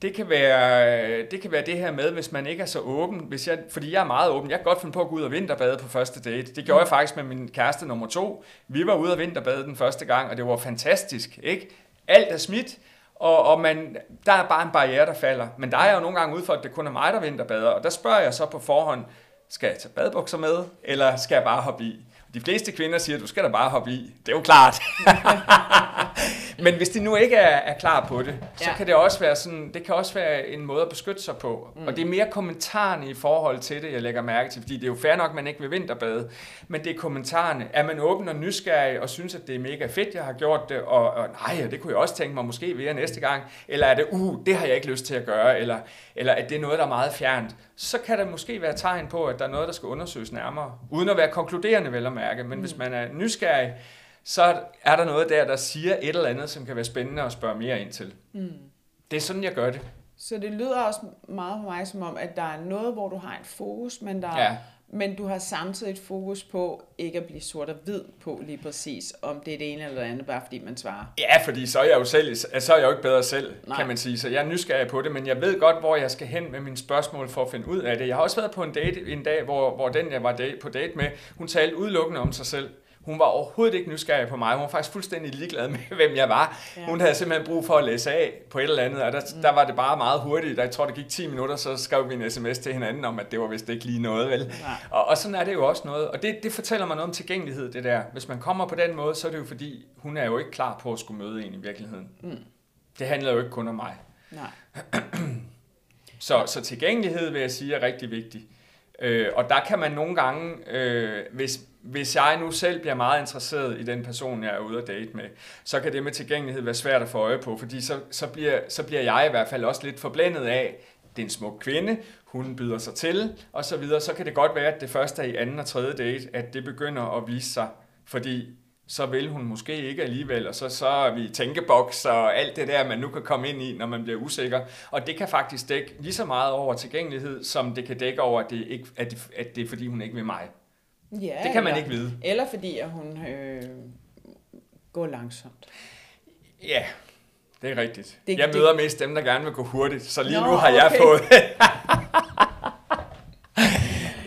Det kan, være, det kan være det her med, hvis man ikke er så åben. Hvis jeg, fordi jeg er meget åben. Jeg kan godt finde på at gå ud og vinterbade på første date. Det gjorde jeg faktisk med min kæreste nummer to. Vi var ude og vinterbade den første gang, og det var fantastisk. Ikke? Alt er smidt, og, og man, der er bare en barriere, der falder. Men der er jeg jo nogle gange ude for, at det kun er mig, der vinterbader. Og der spørger jeg så på forhånd, skal jeg tage badebukser med, eller skal jeg bare hoppe i? De fleste kvinder siger, du skal da bare hoppe i. Det er jo klart. Men hvis de nu ikke er, er klar på det, så Ja. kan det også være sådan, det kan også være en måde at beskytte sig på. Mm. Og det er mere kommentarerne i forhold til det, jeg lægger mærke til, fordi det er jo fair nok, man ikke vil vinterbade, men det er kommentarerne. Er man åben og nysgerrig og synes, at det er mega fedt, jeg har gjort det, og, og nej, det kunne jeg også tænke mig måske ved næste gang, eller er det, uh, det har jeg ikke lyst til at gøre, eller, eller at det er noget, der er meget fjernt, så kan der måske være tegn på, at der er noget, der skal undersøges nærmere, uden at være konkluderende vel at mærke, men mm. hvis man er nysgerrig, så er der noget der, der siger et eller andet, som kan være spændende at spørge mere ind til. Mm. Det er sådan, jeg gør det. Så det lyder også meget for mig som om, at der er noget, hvor du har et fokus, men, der, Ja. Men du har samtidig et fokus på ikke at blive sort og hvid på lige præcis, om det er det ene eller det andet, bare fordi man svarer. Ja, fordi så er jeg jo, selv, så er jeg jo ikke bedre selv, Nej. Kan man sige. Så jeg er nysgerrig på det, men jeg ved godt, hvor jeg skal hen med mine spørgsmål for at finde ud af det. Jeg har også været på en date en dag, hvor, hvor den, jeg var på date med, hun talte udelukkende om sig selv. Hun var overhovedet ikke nysgerrig på mig. Hun var faktisk fuldstændig ligeglad med, hvem jeg var. Ja. Ja. Hun havde simpelthen brug for at læse af på et eller andet, og der, mm. der var det bare meget hurtigt. Jeg tror, det gik 10 minutter, så skrev vi en sms til hinanden om, at det var vist ikke lige noget, vel? Nej. Og, og sådan er det jo også noget. Og det, det fortæller mig noget om tilgængelighed, det der. Hvis man kommer på den måde, så er det jo fordi, hun er jo ikke klar på at skulle møde en i virkeligheden. Mm. Det handler jo ikke kun om mig. Nej. Så, så tilgængelighed, vil jeg sige, er rigtig vigtig. Øh, og der kan man nogle gange, øh, hvis, hvis jeg nu selv bliver meget interesseret i den person, jeg er ude at date med, så kan det med tilgængelighed være svært at få øje på, fordi så, så, bliver, så bliver jeg i hvert fald også lidt forblændet af, det er en smuk kvinde, hun byder sig til, og så videre. Så kan det godt være, at det første er i anden og tredje date, at det begynder at vise sig, fordi så vil hun måske ikke alligevel, og så, så er vi tænkeboks og alt det der, man nu kan komme ind i, når man bliver usikker. Og det kan faktisk dække lige så meget over tilgængelighed, som det kan dække over, at det, ikke, at det, at det er fordi, hun ikke vil mig. Ja, Det kan man eller, ikke vide. Eller fordi, at hun øh, går langsomt. Ja, det er rigtigt. Det- jeg det- møder mest dem, der gerne vil gå hurtigt, så lige Nå, nu har jeg okay. fået...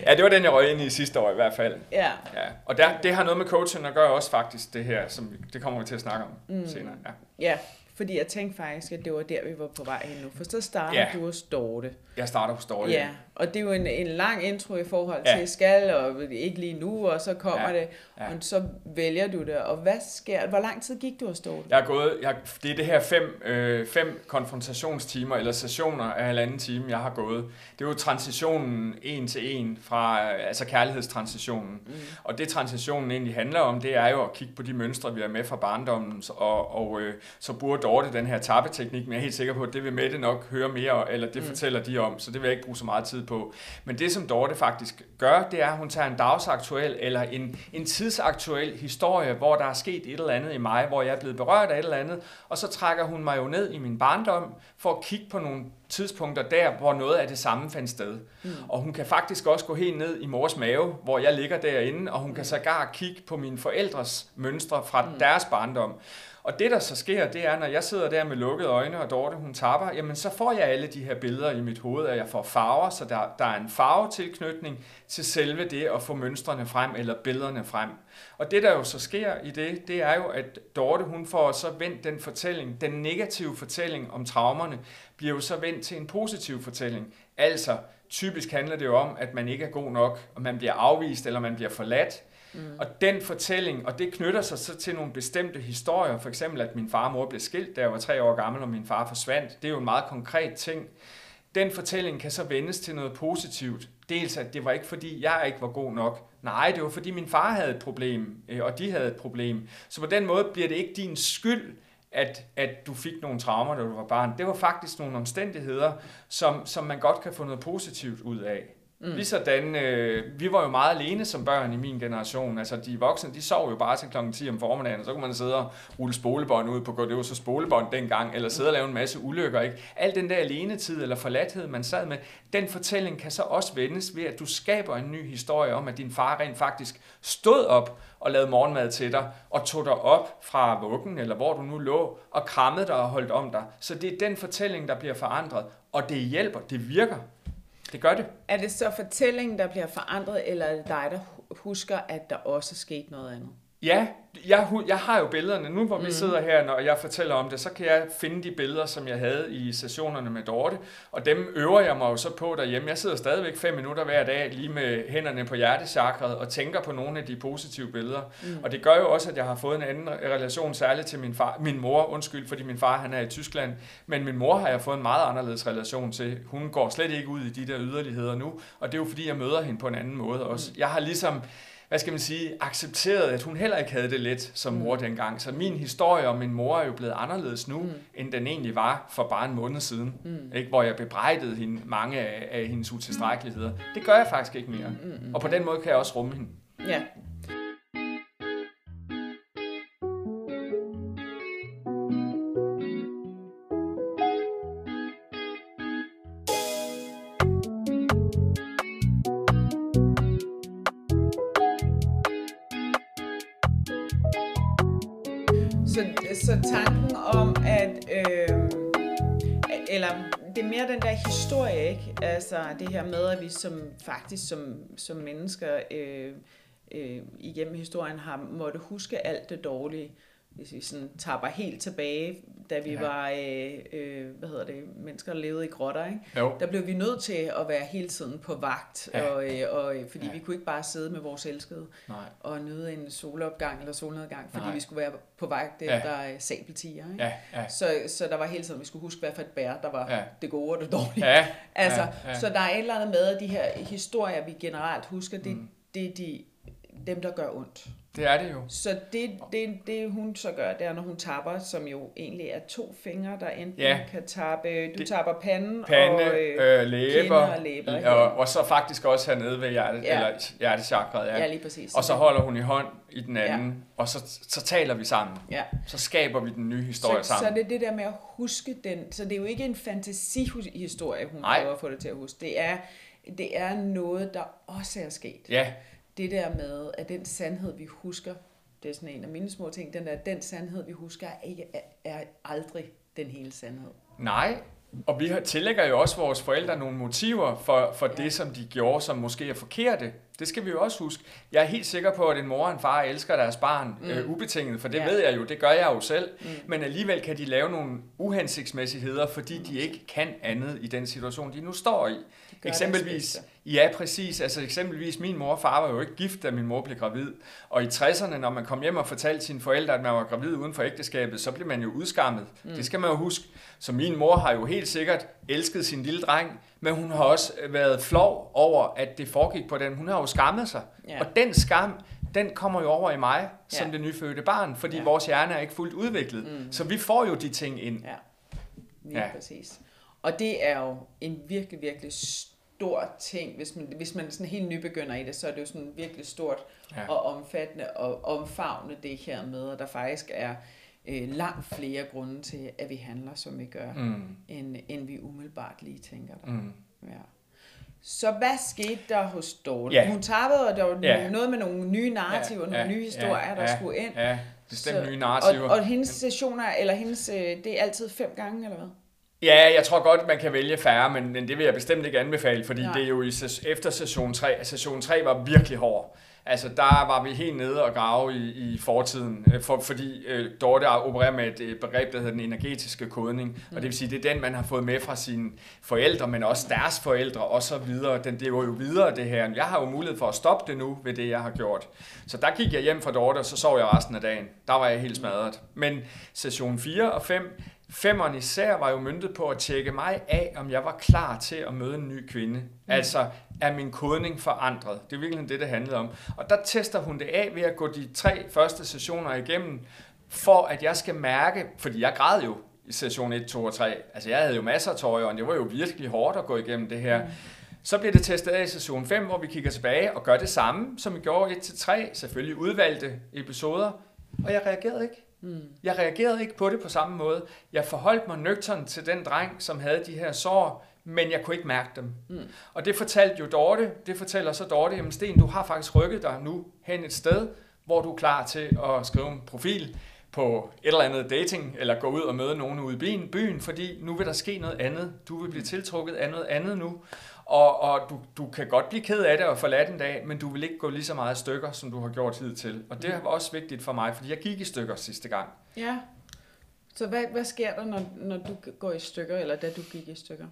ja, det var den, jeg røg ind i sidste år i hvert fald. Ja. Ja. Og der, det har noget med coaching at gøre også faktisk, det her, som det kommer vi til at snakke om mm. senere. Ja. Ja, fordi jeg tænkte faktisk, at det var der, vi var på vej hen nu. For så starter Ja. du hos Dorte. Jeg starter hos Dorte. Ja, og det er jo en, en lang intro i forhold Ja. til skal, og ikke lige nu, og så kommer Ja. det, Ja. og så vælger du det. Og hvad sker Hvor lang tid gik du hos Dorte? Jeg har gået, jeg, det er det her fem, øh, fem konfrontationstimer, eller sessioner af halvanden time, jeg har gået. Det er jo transitionen en til en, fra, øh, altså kærlighedstransitionen. Mm. Og det transitionen egentlig handler om, det er jo at kigge på de mønstre, vi har med fra barndommen, og, og øh, så bruger Dorte den her tappeteknik, men jeg er helt sikker på, at det vil Mette nok høre mere, eller det mm. fortæller de om, så det vil jeg ikke bruge så meget tid på. Men det, som Dorte faktisk gør, det er, at hun tager en dagsaktuel, eller en, en tidsaktuel historie, hvor der er sket et eller andet i mig, hvor jeg er blevet berørt af et eller andet, og så trækker hun mig jo ned i min barndom, for at kigge på nogle tidspunkter der, hvor noget af det samme fandt sted. Mm. Og hun kan faktisk også gå helt ned i mors mave, hvor jeg ligger derinde, og hun kan sågar kigge på mine forældres mønstre fra mm. deres barndom. Og det, der så sker, det er, når jeg sidder der med lukkede øjne, og Dorte, hun tapper, jamen så får jeg alle de her billeder i mit hoved, og jeg får farver, så der, der er en farvetilknytning til selve det at få mønstrene frem, eller billederne frem. Og det, der jo så sker i det, det er jo, at Dorte, hun får så vendt den fortælling, den negative fortælling om traumerne, bliver jo så vendt til en positiv fortælling. Altså, typisk handler det jo om, at man ikke er god nok, og man bliver afvist, eller man bliver forladt, Mm. Og den fortælling, og det knytter sig så til nogle bestemte historier, for eksempel at min far og mor blev skilt, da jeg var tre år gammel, og min far forsvandt. Det er jo en meget konkret ting. Den fortælling kan så vendes til noget positivt. Dels at det var ikke fordi, jeg ikke var god nok. Nej, det var fordi min far havde et problem, øh, og de havde et problem. Så på den måde bliver det ikke din skyld, at, at du fik nogle traumer, da du var barn. Det var faktisk nogle omstændigheder, som, som man godt kan få noget positivt ud af. Mm. Ligesådan, øh, vi var jo meget alene som børn i min generation. Altså, de voksne, de sov jo bare til klokken 10 om formiddagen, og så kunne man sidde og rulle spolebånd ud på, det var så spolebånd dengang, eller sidde og lave en masse ulykker, ikke? Al den der alenetid eller forladthed, man sad med, den fortælling kan så også vendes ved, at du skaber en ny historie om, at din far rent faktisk stod op og lavede morgenmad til dig, og tog dig op fra vuggen, eller hvor du nu lå, og krammede dig og holdt om dig. Så det er den fortælling, der bliver forandret, og det hjælper, det virker. Det gør det. Er det så fortællingen, der bliver forandret, eller er det dig, der husker, at der også skete noget andet? Ja, jeg, jeg har jo billederne. Nu hvor vi sidder her, når jeg fortæller om det, så kan jeg finde de billeder, som jeg havde i sessionerne med Dorte. Og dem øver jeg mig jo så på derhjemme. Jeg sidder stadigvæk fem minutter hver dag, lige med hænderne på hjertechakret, og tænker på nogle af de positive billeder. Mm. Og det gør jo også, at jeg har fået en anden relation, særligt til min, far, min mor. Undskyld, fordi min far han er i Tyskland. Men min mor har jeg fået en meget anderledes relation til. Hun går slet ikke ud i de der yderligheder nu. Og det er jo fordi, jeg møder hende på en anden måde også. Jeg har ligesom hvad skal man sige, accepteret, at hun heller ikke havde det let som mor mm. dengang. Så min historie om min mor er jo blevet anderledes nu, mm. end den egentlig var for bare en måned siden. Mm. Ikke? Hvor jeg bebrejdede hende mange af, af hendes utilstrækkeligheder. Det gør jeg faktisk ikke mere. Mm. Og på den måde kan jeg også rumme hende. Ja. Så, så tanken om, at... Øh, eller det er mere den der historie, ikke? Altså det her med, at vi som faktisk som, som mennesker øh, øh, igennem historien har måttet huske alt det dårlige. Hvis vi sådan tapper helt tilbage, da vi Ja. var øh, øh, hvad hedder det, mennesker, der levede i grotter, ikke? Jo. der blev vi nødt til at være hele tiden på vagt, Ja. og, øh, og, øh, fordi Ja. vi kunne ikke bare sidde med vores elskede Nej. og nyde en solopgang eller solnedgang, fordi Nej. Vi skulle være på vagt efter ja. sabeltiger. Ikke? Ja, ja. Så, så der var hele tiden, vi skulle huske, hvad for et bær, der var Ja. det gode og det dårlige. Ja, Altså, ja, ja. Så der er et eller andet med, at de her historier, vi generelt husker, det, mm. det er de, dem, der gør ondt. Det er det jo. Så det, det, det, hun så gør, det er, når hun tapper, som jo egentlig er to fingre, der enten Ja. kan tappe, du Det- tapper panden, Pande, og, øh, læber, kinder og læber, ikke? og, og så faktisk også hernede ved hjerte, ja. Eller hjertechakret. Ja. ja. lige præcis. Og så holder hun i hånd i den anden, ja. Og så, så taler vi sammen. ja. Så skaber vi den nye historie så, så sammen. det er det der med at huske den. Så det er jo ikke en fantasihistorie, hun Nej. prøver at få det til at huske. Det er, det er noget, der også er sket. Ja, Det der med, at den sandhed, vi husker, det er sådan en af mine små ting, den der, den sandhed, vi husker, er, ikke, er, aldrig den hele sandhed. nej. Og vi har- tillægger jo også vores forældre nogle motiver for, for ja. det, som de gjorde, som måske er forkerte. Det skal vi jo også huske. Jeg er helt sikker på, at en mor og en far elsker deres barn mm. øh, ubetinget, for det ja. Ved jeg jo, det gør jeg jo selv. Mm. Men alligevel kan de lave nogle uhensigtsmæssigheder, fordi de ikke kan andet i den situation, de nu står i. Eksempelvis, ja præcis, altså eksempelvis min mor og far var jo ikke gift, da min mor blev gravid. Og i 60'erne, når man kom hjem og fortalte sine forældre, at man var gravid uden for ægteskabet, så blev man jo udskammet. Mm. Det skal man jo huske. Så min mor har jo helt sikkert elsket sin lille dreng, men hun har også været flov over, at det foregik på den. Hun har jo skammet sig. Ja. Og den skam, den kommer jo over i mig, som Ja. det nyfødte barn, fordi Ja. vores hjerne er ikke fuldt udviklet. Mm. Så vi får jo de ting ind. Ja, lige ja. præcis. Og det er jo en virkelig, virkelig stor ting. Hvis man, hvis man sådan helt nybegynder i det, så er det jo sådan virkelig stort Ja. og omfattende og omfavne det her med, at der faktisk er øh, langt flere grunde til, at vi handler, som vi gør, mm. End, end vi umiddelbart lige tænker der. Mm. Ja. Så hvad skete der hos Dorte? Ja. Hun tappede, og der var ja. noget med nogle nye narrativer, ja. nogle nye historier, der skulle ind. Ja, bestemt Så- nye narrativer. Og, og hendes sessioner, eller hendes, øh, det er altid fem gange, eller hvad? Ja, jeg tror godt, man kan vælge færre, men, men det vil jeg bestemt ikke anbefale, fordi Nej. det er jo i, efter session 3. Session 3 var virkelig hård. Altså, der var vi helt nede og grave i, i fortiden, øh, for, fordi øh, Dorte opererer med et øh, begreb, der hedder den energetiske kodning, mm. og det vil sige, det er den, man har fået med fra sine forældre, men også deres forældre og så videre. Den lever jo videre, det her. Jeg har jo mulighed for at stoppe det nu ved det, jeg har gjort. Så der gik jeg hjem fra Dorte, og så sov jeg resten af dagen. Der var jeg helt smadret. Men session 4 og 5, Femmeren især var jo myndet på at tjekke mig af, om jeg var klar til at møde en ny kvinde. Mm. Altså, er min kodning forandret? Det er virkelig det, det handlede om. Og der tester hun det af ved at gå de tre første sessioner igennem, for at jeg skal mærke, fordi jeg græd jo i session 1, 2 og 3. Altså, jeg havde jo masser af tøj, og det var jo virkelig hårdt at gå igennem det her. Mm. Så bliver det testet af i session 5, hvor vi kigger tilbage og gør det samme, som vi gjorde 1-3, selvfølgelig udvalgte episoder, og jeg reagerede ikke. Mm. Jeg reagerede ikke på det på samme måde. Jeg forholdt mig nøgtern til den dreng, som havde de her sår, men jeg kunne ikke mærke dem. Mm. Og det fortalte jo Dorte, det fortæller så Dorte, jamen Sten, du har faktisk rykket dig nu hen et sted, hvor du er klar til at skrive en profil på et eller andet dating, eller gå ud og møde nogen ude i byen, byen, fordi nu vil der ske noget andet. Du vil blive tiltrukket af noget andet nu. Og, og du, du kan godt blive ked af det og forlade en dag, men du vil ikke gå lige så meget i stykker, som du har gjort hidtil. Og det var også vigtigt for mig, fordi jeg gik i stykker sidste gang. Ja. Så hvad, hvad sker der, når, når du går i stykker, eller da du gik i stykker?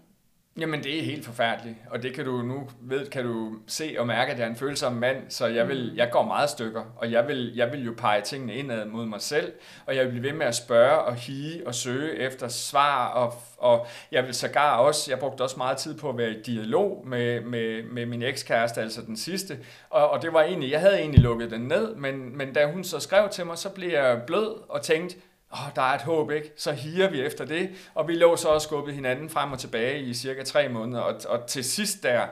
Jamen, det er helt forfærdeligt, og det kan du nu ved, kan du se og mærke, at jeg er en følsom mand, så jeg, vil, jeg går meget stykker, og jeg vil, jeg vil jo pege tingene indad mod mig selv, og jeg vil blive ved med at spørge og hige og søge efter svar, og, og jeg vil sågar også, jeg brugte også meget tid på at være i dialog med, med, med min ekskæreste, altså den sidste, og, og det var egentlig, jeg havde egentlig lukket den ned, men, men da hun så skrev til mig, så blev jeg blød og tænkte, oh, der er et håb, ikke? Så higer vi efter det, og vi lå så og skubbede hinanden frem og tilbage i cirka tre måneder, og, og til sidst der,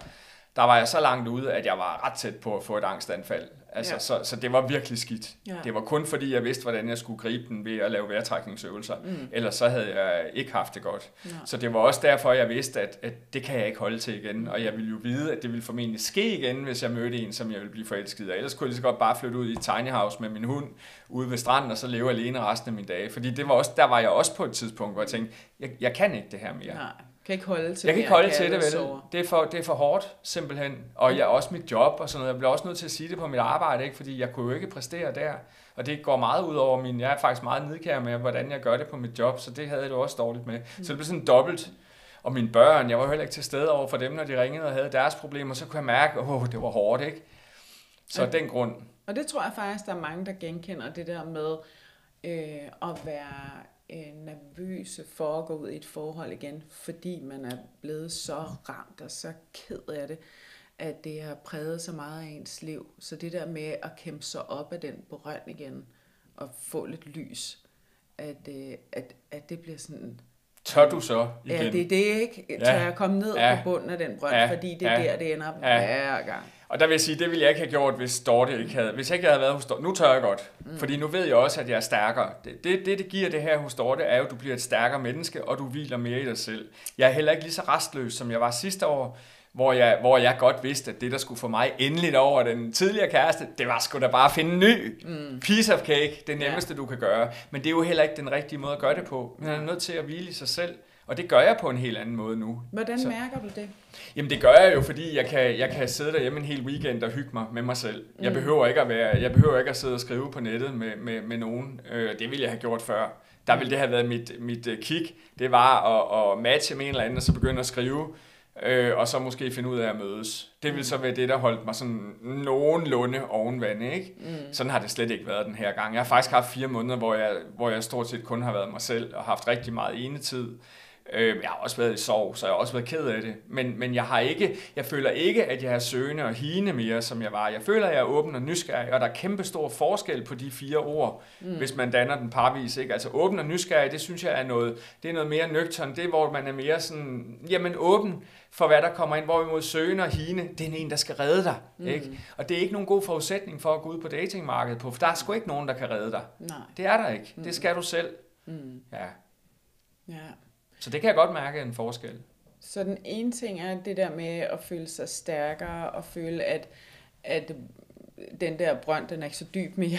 der var jeg så langt ude, at jeg var ret tæt på at få et angstanfald. Altså, ja. så, så det var virkelig skidt. Ja. Det var kun fordi, jeg vidste, hvordan jeg skulle gribe den ved at lave vejrtrækningsøvelser. Mm. Ellers så havde jeg ikke haft det godt. Ja. Så det var også derfor, jeg vidste, at, at det kan jeg ikke holde til igen. Og jeg ville jo vide, at det ville formentlig ske igen, hvis jeg mødte en, som jeg ville blive forelsket af. Ellers kunne jeg lige så godt bare flytte ud i et tiny house med min hund ude ved stranden, og så leve alene resten af mine dage. Fordi det var også, der var jeg også på et tidspunkt, hvor jeg tænkte, jeg, jeg kan ikke det her mere. Nej kan ikke holde til Jeg kan ikke holde til det, vel? Det er, for, det er for hårdt, simpelthen. Og jeg også mit job og sådan noget. Jeg bliver også nødt til at sige det på mit arbejde, ikke? fordi jeg kunne jo ikke præstere der. Og det går meget ud over min... Jeg er faktisk meget nidkær med, hvordan jeg gør det på mit job, så det havde jeg det også dårligt med. Mm. Så det blev sådan dobbelt. Og mine børn, jeg var heller ikke til stede over for dem, når de ringede og havde deres problemer, så kunne jeg mærke, åh, oh, det var hårdt, ikke? Så okay. den grund. Og det tror jeg faktisk, der er mange, der genkender det der med øh, at være øh, nervøse for at gå ud i et forhold igen, fordi man er blevet så ramt og så ked af det, at det har præget så meget af ens liv. Så det der med at kæmpe sig op af den brønd igen, og få lidt lys, at, øh, at, at det bliver sådan... Tør du så igen? Ja, det er det ikke. Tør ja. jeg komme ned ja. på bunden af den brønd, ja. fordi det er ja. der, det ender ja. hver gang. Og der vil jeg sige, det ville jeg ikke have gjort, hvis Dorte ikke havde... Hvis jeg ikke havde været hos Dorte... Nu tør jeg godt. Mm. Fordi nu ved jeg også, at jeg er stærkere. Det, det, det, det giver det her hos Dorte, er jo, at du bliver et stærkere menneske, og du hviler mere i dig selv. Jeg er heller ikke lige så restløs, som jeg var sidste år, hvor jeg, hvor jeg godt vidste, at det, der skulle få mig endeligt over den tidligere kæreste, det var sgu da bare at finde en ny mm. piece of cake. Det nemmeste, ja. du kan gøre. Men det er jo heller ikke den rigtige måde at gøre det på. Man er nødt til at hvile i sig selv. Og det gør jeg på en helt anden måde nu. Hvordan så. mærker du det? Jamen det gør jeg jo, fordi jeg kan, jeg kan sidde derhjemme en hel weekend og hygge mig med mig selv. Mm. Jeg, behøver ikke at være, jeg behøver ikke at sidde og skrive på nettet med, med, med nogen. Øh, det ville jeg have gjort før. Der ville det have været mit, mit uh, kick. Det var at, at matche med en eller anden, og så begynde at skrive. Øh, og så måske finde ud af at mødes. Det vil så være det, der holdt mig sådan nogenlunde ovenvand, ikke? Mm. Sådan har det slet ikke været den her gang. Jeg har faktisk haft fire måneder, hvor jeg, hvor jeg stort set kun har været mig selv, og haft rigtig meget enetid. tid Øh, jeg har også været i sorg, så jeg har også været ked af det. Men, men jeg, har ikke, jeg føler ikke, at jeg er søgende og hine mere, som jeg var. Jeg føler, at jeg er åben og nysgerrig, og der er kæmpe stor forskel på de fire ord, mm. hvis man danner den parvis. Ikke? Altså åben og nysgerrig, det synes jeg er noget, det er noget mere nøgtern. Det er, hvor man er mere sådan, jamen åben for, hvad der kommer ind. Hvorimod søgende og hine, det er en, der skal redde dig. Mm. Ikke? Og det er ikke nogen god forudsætning for at gå ud på datingmarkedet på, for der er sgu ikke nogen, der kan redde dig. Nej. Det er der ikke. Mm. Det skal du selv. Mm. Ja. Ja. Så det kan jeg godt mærke en forskel. Så den ene ting er det der med at føle sig stærkere og føle, at, at den der brønd, den er ikke så dyb mere.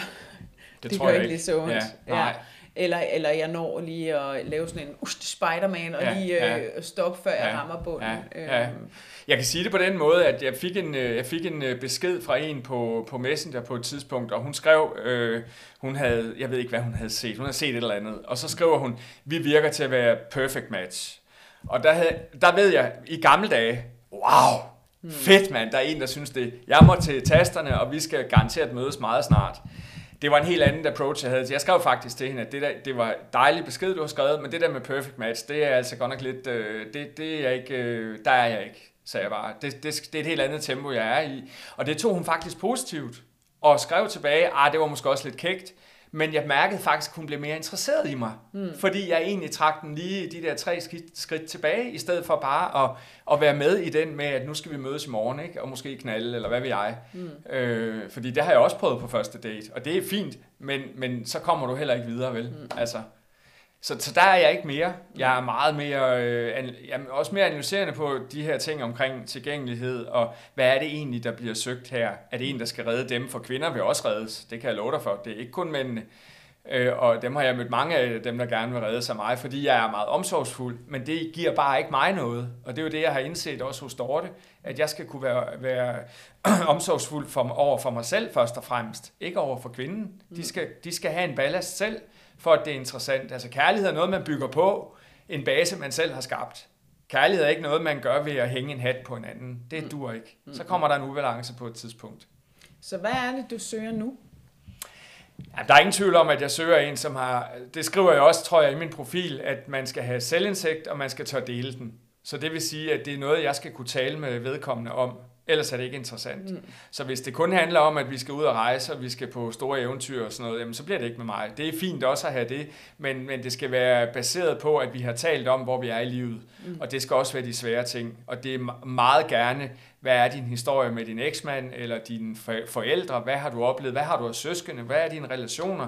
Det, det tror gør jeg ikke lige så ondt. Ja, nej. Ja. Eller, eller jeg når lige at lave sådan en ust Spiderman og ja, lige ja. øh, stoppe, før ja, jeg rammer bunden. Ja, ja. Øhm. Jeg kan sige det på den måde, at jeg fik en, øh, jeg fik en øh, besked fra en på, på Messenger på et tidspunkt, og hun skrev, øh, hun havde, jeg ved ikke, hvad hun havde set, hun havde set et eller andet, og så skriver hun, vi virker til at være perfect match. Og der, havde, der ved jeg, i gamle dage, wow, hmm. fedt mand, der er en, der synes det. Jeg må til tasterne, og vi skal garanteret mødes meget snart det var en helt anden approach, jeg havde. Jeg skrev faktisk til hende, at det, der, det var dejligt besked, du har skrevet, men det der med perfect match, det er altså godt nok lidt, øh, det, det er ikke, øh, der er jeg ikke, sagde jeg bare. Det, det, det er et helt andet tempo, jeg er i. Og det tog hun faktisk positivt, og skrev tilbage, ah, det var måske også lidt kægt, men jeg mærkede faktisk, at hun blev mere interesseret i mig. Mm. Fordi jeg egentlig trak den lige de der tre skridt, tilbage, i stedet for bare at, at være med i den med, at nu skal vi mødes i morgen, ikke? og måske knalde, eller hvad ved jeg. Mm. Øh, fordi det har jeg også prøvet på første date, og det er fint, men, men så kommer du heller ikke videre, vel? Mm. Altså, så, så der er jeg ikke mere. Jeg er meget mere, øh, jeg er også mere analyserende på de her ting omkring tilgængelighed, og hvad er det egentlig, der bliver søgt her? Er det en, der skal redde dem? For kvinder vil også reddes, det kan jeg love dig for. Det er ikke kun mændene. Øh, og dem har jeg mødt mange af dem, der gerne vil redde sig mig, fordi jeg er meget omsorgsfuld, men det giver bare ikke mig noget. Og det er jo det, jeg har indset også hos Dorte, at jeg skal kunne være, være omsorgsfuld for, over for mig selv først og fremmest, ikke over for kvinden. De skal, de skal have en ballast selv, for at det er interessant. Altså kærlighed er noget, man bygger på, en base, man selv har skabt. Kærlighed er ikke noget, man gør ved at hænge en hat på en anden. Det dur ikke. Så kommer der en ubalance på et tidspunkt. Så hvad er det, du søger nu? Ja, der er ingen tvivl om, at jeg søger en, som har... Det skriver jeg også, tror jeg, i min profil, at man skal have selvindsigt, og man skal tør dele den. Så det vil sige, at det er noget, jeg skal kunne tale med vedkommende om. Ellers er det ikke interessant. Mm. Så hvis det kun handler om, at vi skal ud og rejse, og vi skal på store eventyr og sådan noget, jamen, så bliver det ikke med mig. Det er fint også at have det, men, men det skal være baseret på, at vi har talt om, hvor vi er i livet. Mm. Og det skal også være de svære ting. Og det er meget gerne, hvad er din historie med din eksmand, eller dine forældre, hvad har du oplevet, hvad har du af søskende, hvad er dine relationer,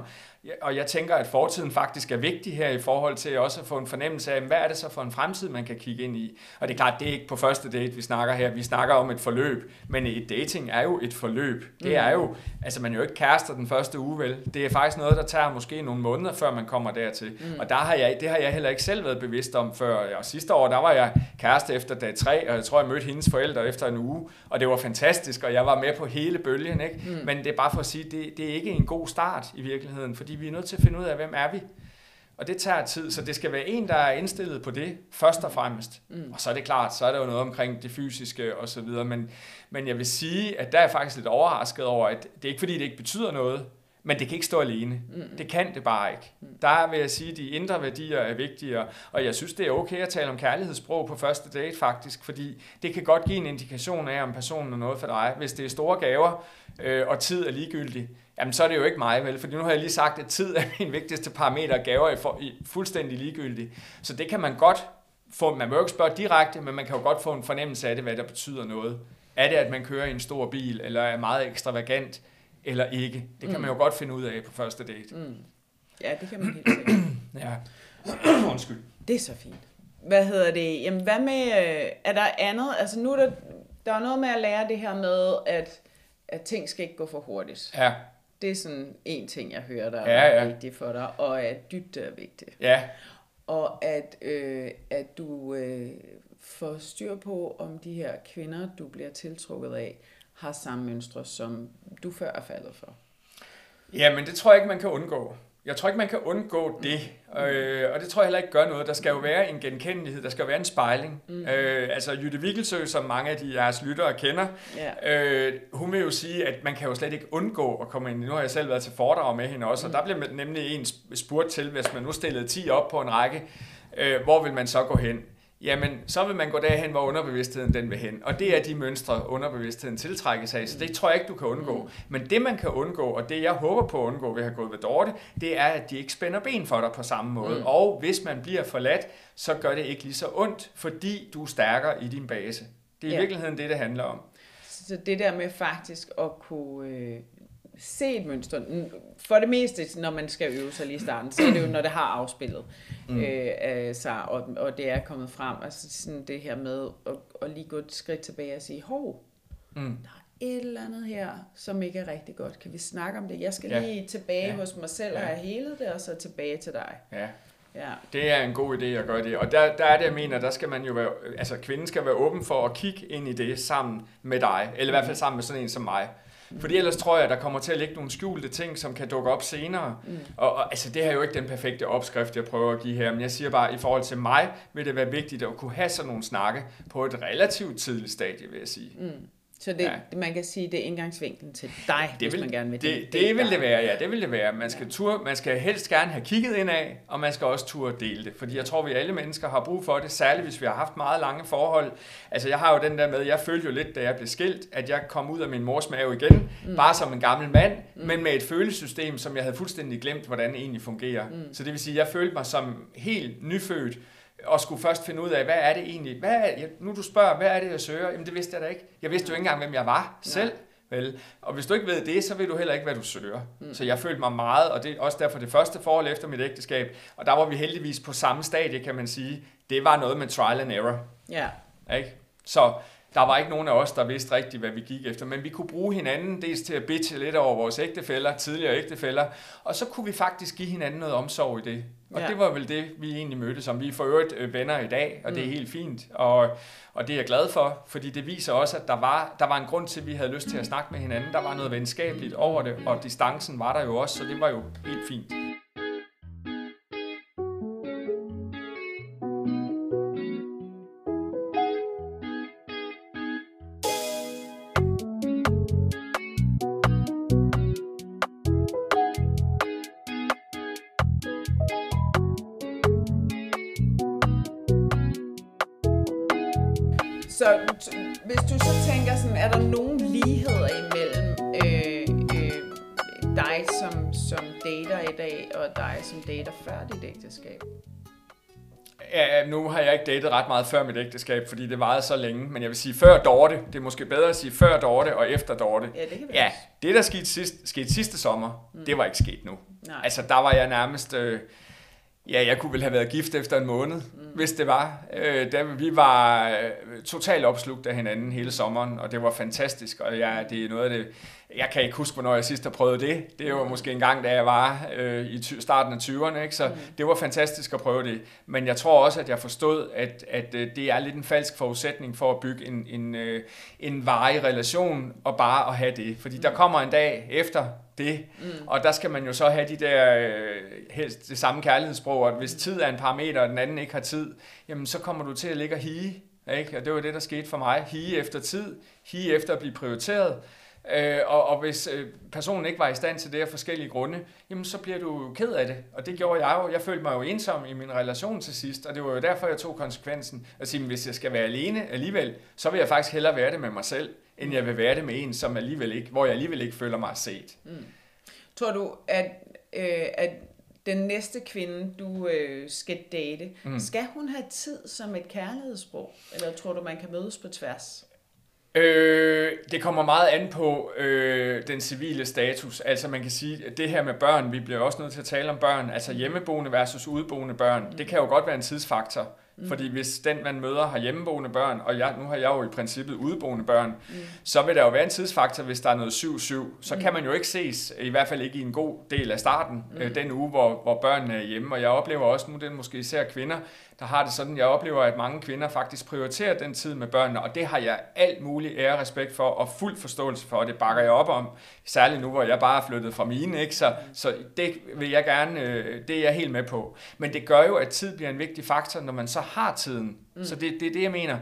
og jeg tænker, at fortiden faktisk er vigtig her i forhold til også at få en fornemmelse af, hvad er det så for en fremtid, man kan kigge ind i. Og det er klart, det er ikke på første date, vi snakker her. Vi snakker om et forløb, men et dating er jo et forløb. Det er jo, altså man er jo ikke kærester den første uge, vel? Det er faktisk noget, der tager måske nogle måneder, før man kommer dertil. Mm. Og der har jeg, det har jeg heller ikke selv været bevidst om før. Og sidste år, der var jeg kæreste efter dag tre, og jeg tror, jeg mødte hendes forældre efter en uge, og det var fantastisk, og jeg var med på hele bølgen, ikke? Mm. Men det er bare for at sige, det, det er ikke en god start i virkeligheden, fordi vi er nødt til at finde ud af, hvem er vi? Og det tager tid, så det skal være en, der er indstillet på det, først og fremmest. Mm. Og så er det klart, så er der jo noget omkring det fysiske og så videre. Men, men jeg vil sige, at der er jeg faktisk lidt overrasket over, at det er ikke fordi, det ikke betyder noget, men det kan ikke stå alene. Mm. Det kan det bare ikke. Mm. Der vil jeg sige, at de indre værdier er vigtigere, og jeg synes, det er okay at tale om kærlighedssprog på første date faktisk, fordi det kan godt give en indikation af, om personen er noget for dig. Hvis det er store gaver, øh, og tid er ligegyldig, jamen så er det jo ikke mig, vel? Fordi nu har jeg lige sagt, at tid er min vigtigste parameter, og gaver er for, fuldstændig ligegyldig. Så det kan man godt få, man må jo ikke spørge direkte, men man kan jo godt få en fornemmelse af det, hvad der betyder noget. Er det, at man kører i en stor bil, eller er meget ekstravagant, eller ikke? Det kan mm. man jo godt finde ud af på første date. Mm. Ja, det kan man helt sikkert. ja. Undskyld. Det er så fint. Hvad hedder det? Jamen, hvad med, øh, er der andet? Altså nu er der, der er noget med at lære det her med, at, at ting skal ikke gå for hurtigt. Ja. Det er sådan en ting, jeg hører, der ja, er ja. vigtigt for dig, og at dybde er vigtigt. Ja. Og at, øh, at du øh, får styr på, om de her kvinder, du bliver tiltrukket af, har samme mønstre, som du før er faldet for. Ja, men det tror jeg ikke, man kan undgå. Jeg tror ikke, man kan undgå det, øh, og det tror jeg heller ikke gør noget. Der skal jo være en genkendelighed, der skal jo være en spejling. Mm. Øh, altså Jytte Vigelsø, som mange af de jeres lyttere kender, yeah. øh, hun vil jo sige, at man kan jo slet ikke undgå at komme ind. Nu har jeg selv været til foredrag med hende også, mm. og der blev nemlig en spurgt til, hvis man nu stillede 10 op på en række, øh, hvor vil man så gå hen? Jamen så vil man gå derhen, hvor underbevidstheden den vil hen. Og det er de mønstre, underbevidstheden tiltrækkes af, så det tror jeg ikke, du kan undgå. Mm. Men det man kan undgå, og det jeg håber på at undgå ved at have gået ved Dorte, det er, at de ikke spænder ben for dig på samme måde. Mm. Og hvis man bliver forladt, så gør det ikke lige så ondt, fordi du er stærkere i din base. Det er i ja. virkeligheden det, det handler om. Så det der med faktisk at kunne øh, se et mønster. For det meste, når man skal øve sig lige i starten, så er det jo, når det har afspillet mm. øh, sig, og, og det er kommet frem. Altså sådan det her med at, at lige gå et skridt tilbage og sige, hov, mm. der er et eller andet her, som ikke er rigtig godt. Kan vi snakke om det? Jeg skal ja. lige tilbage ja. hos mig selv og have helet det, og så tilbage til dig. Ja. Ja. Det er en god idé at gøre det. Og der, der er det, jeg mener, der skal man jo være, altså kvinden skal være åben for at kigge ind i det sammen med dig, eller i hvert fald sammen med sådan en som mig. Fordi ellers tror jeg, der kommer til at ligge nogle skjulte ting, som kan dukke op senere. Mm. Og, og altså, det her er jo ikke den perfekte opskrift, jeg prøver at give her, men jeg siger bare, at i forhold til mig, vil det være vigtigt at kunne have sådan nogle snakke på et relativt tidligt stadie, vil jeg sige. Mm. Så det, ja. man kan sige, det er indgangsvinklen til dig, det hvis vil, man gerne vil det. Det, det, det vil det være, ja. Det vil det være. Man skal, ja. tur, man skal helst gerne have kigget ind af, og man skal også turde dele det. Fordi jeg tror, vi alle mennesker har brug for det, særligt hvis vi har haft meget lange forhold. Altså jeg har jo den der med, jeg følte jo lidt, da jeg blev skilt, at jeg kom ud af min mors mave igen, mm. bare som en gammel mand, mm. men med et følelsessystem, som jeg havde fuldstændig glemt, hvordan det egentlig fungerer. Mm. Så det vil sige, jeg følte mig som helt nyfødt, og skulle først finde ud af, hvad er det egentlig, hvad er, nu du spørger, hvad er det, jeg søger? Jamen det vidste jeg da ikke. Jeg vidste jo ikke engang, hvem jeg var selv. Vel? Og hvis du ikke ved det, så ved du heller ikke, hvad du søger. Mm. Så jeg følte mig meget, og det er også derfor det første forhold efter mit ægteskab, og der var vi heldigvis på samme stadie, kan man sige. Det var noget med trial and error. Ja. Ikke? Så der var ikke nogen af os, der vidste rigtigt, hvad vi gik efter, men vi kunne bruge hinanden dels til at bitche lidt over vores ægtefæller, tidligere ægtefæller, og så kunne vi faktisk give hinanden noget omsorg i det. Og ja. det var vel det, vi egentlig mødte som. Vi er for øvrigt øh, venner i dag, og mm. det er mm. helt fint. Og, og det er jeg glad for, fordi det viser også, at der var, der var en grund til, at vi havde lyst til at snakke med hinanden. Der var noget venskabeligt over det, og distancen var der jo også, så det var jo helt fint. Som dater før dit ægteskab? Ja, nu har jeg ikke datet ret meget før mit ægteskab, fordi det varede så længe. Men jeg vil sige før Dorte. Det er måske bedre at sige før Dorte og efter Dorte. Ja, det kan Ja, det der skete, sidst, skete sidste sommer, mm. det var ikke sket nu. Nej. Altså, der var jeg nærmest... Øh, ja, jeg kunne vel have været gift efter en måned, mm. hvis det var. Øh, da vi var øh, totalt opslugt af hinanden hele sommeren, og det var fantastisk. Og ja, det er noget af det jeg kan ikke huske, hvornår jeg sidst har prøvet det. Det var måske en gang, da jeg var øh, i starten af 20'erne, ikke? så mm. det var fantastisk at prøve det. Men jeg tror også, at jeg forstod, at, at øh, det er lidt en falsk forudsætning for at bygge en, en, øh, en varig relation, og bare at have det. Fordi der kommer en dag efter det, mm. og der skal man jo så have de der, øh, helst det samme kærlighedssprog, at hvis tid er en parameter, og den anden ikke har tid, jamen så kommer du til at ligge og hige. Ikke? Og det var det, der skete for mig. Hige efter tid, hige efter at blive prioriteret, Øh, og, og hvis øh, personen ikke var i stand til det af forskellige grunde, jamen så bliver du ked af det. Og det gjorde jeg jo. Jeg følte mig jo ensom i min relation til sidst, og det var jo derfor, jeg tog konsekvensen at sige, at hvis jeg skal være alene alligevel, så vil jeg faktisk hellere være det med mig selv, end jeg vil være det med en, som alligevel ikke, hvor jeg alligevel ikke føler mig set. Mm. Tror du, at, øh, at den næste kvinde, du øh, skal date, mm. skal hun have tid som et kærlighedssprog? Eller tror du, man kan mødes på tværs? Øh, det kommer meget an på øh, den civile status. Altså man kan sige, at det her med børn, vi bliver også nødt til at tale om børn, altså hjemmeboende versus udeboende børn, det kan jo godt være en tidsfaktor. Mm. Fordi hvis den, man møder, har hjemmeboende børn, og jeg, nu har jeg jo i princippet udboende børn, mm. så vil der jo være en tidsfaktor, hvis der er noget 7-7. Så mm. kan man jo ikke ses, i hvert fald ikke i en god del af starten, mm. øh, den uge, hvor, hvor børnene er hjemme. Og jeg oplever også, nu det er måske især kvinder, der har det sådan, jeg oplever, at mange kvinder faktisk prioriterer den tid med børnene, og det har jeg alt mulig ære og respekt for, og fuld forståelse for, og det bakker jeg op om, særligt nu, hvor jeg bare er flyttet fra mine, ikke? Så, så det vil jeg gerne, øh, det er jeg helt med på. Men det gør jo, at tid bliver en vigtig faktor, når man så har tiden. Mm. Så det, det er det, jeg mener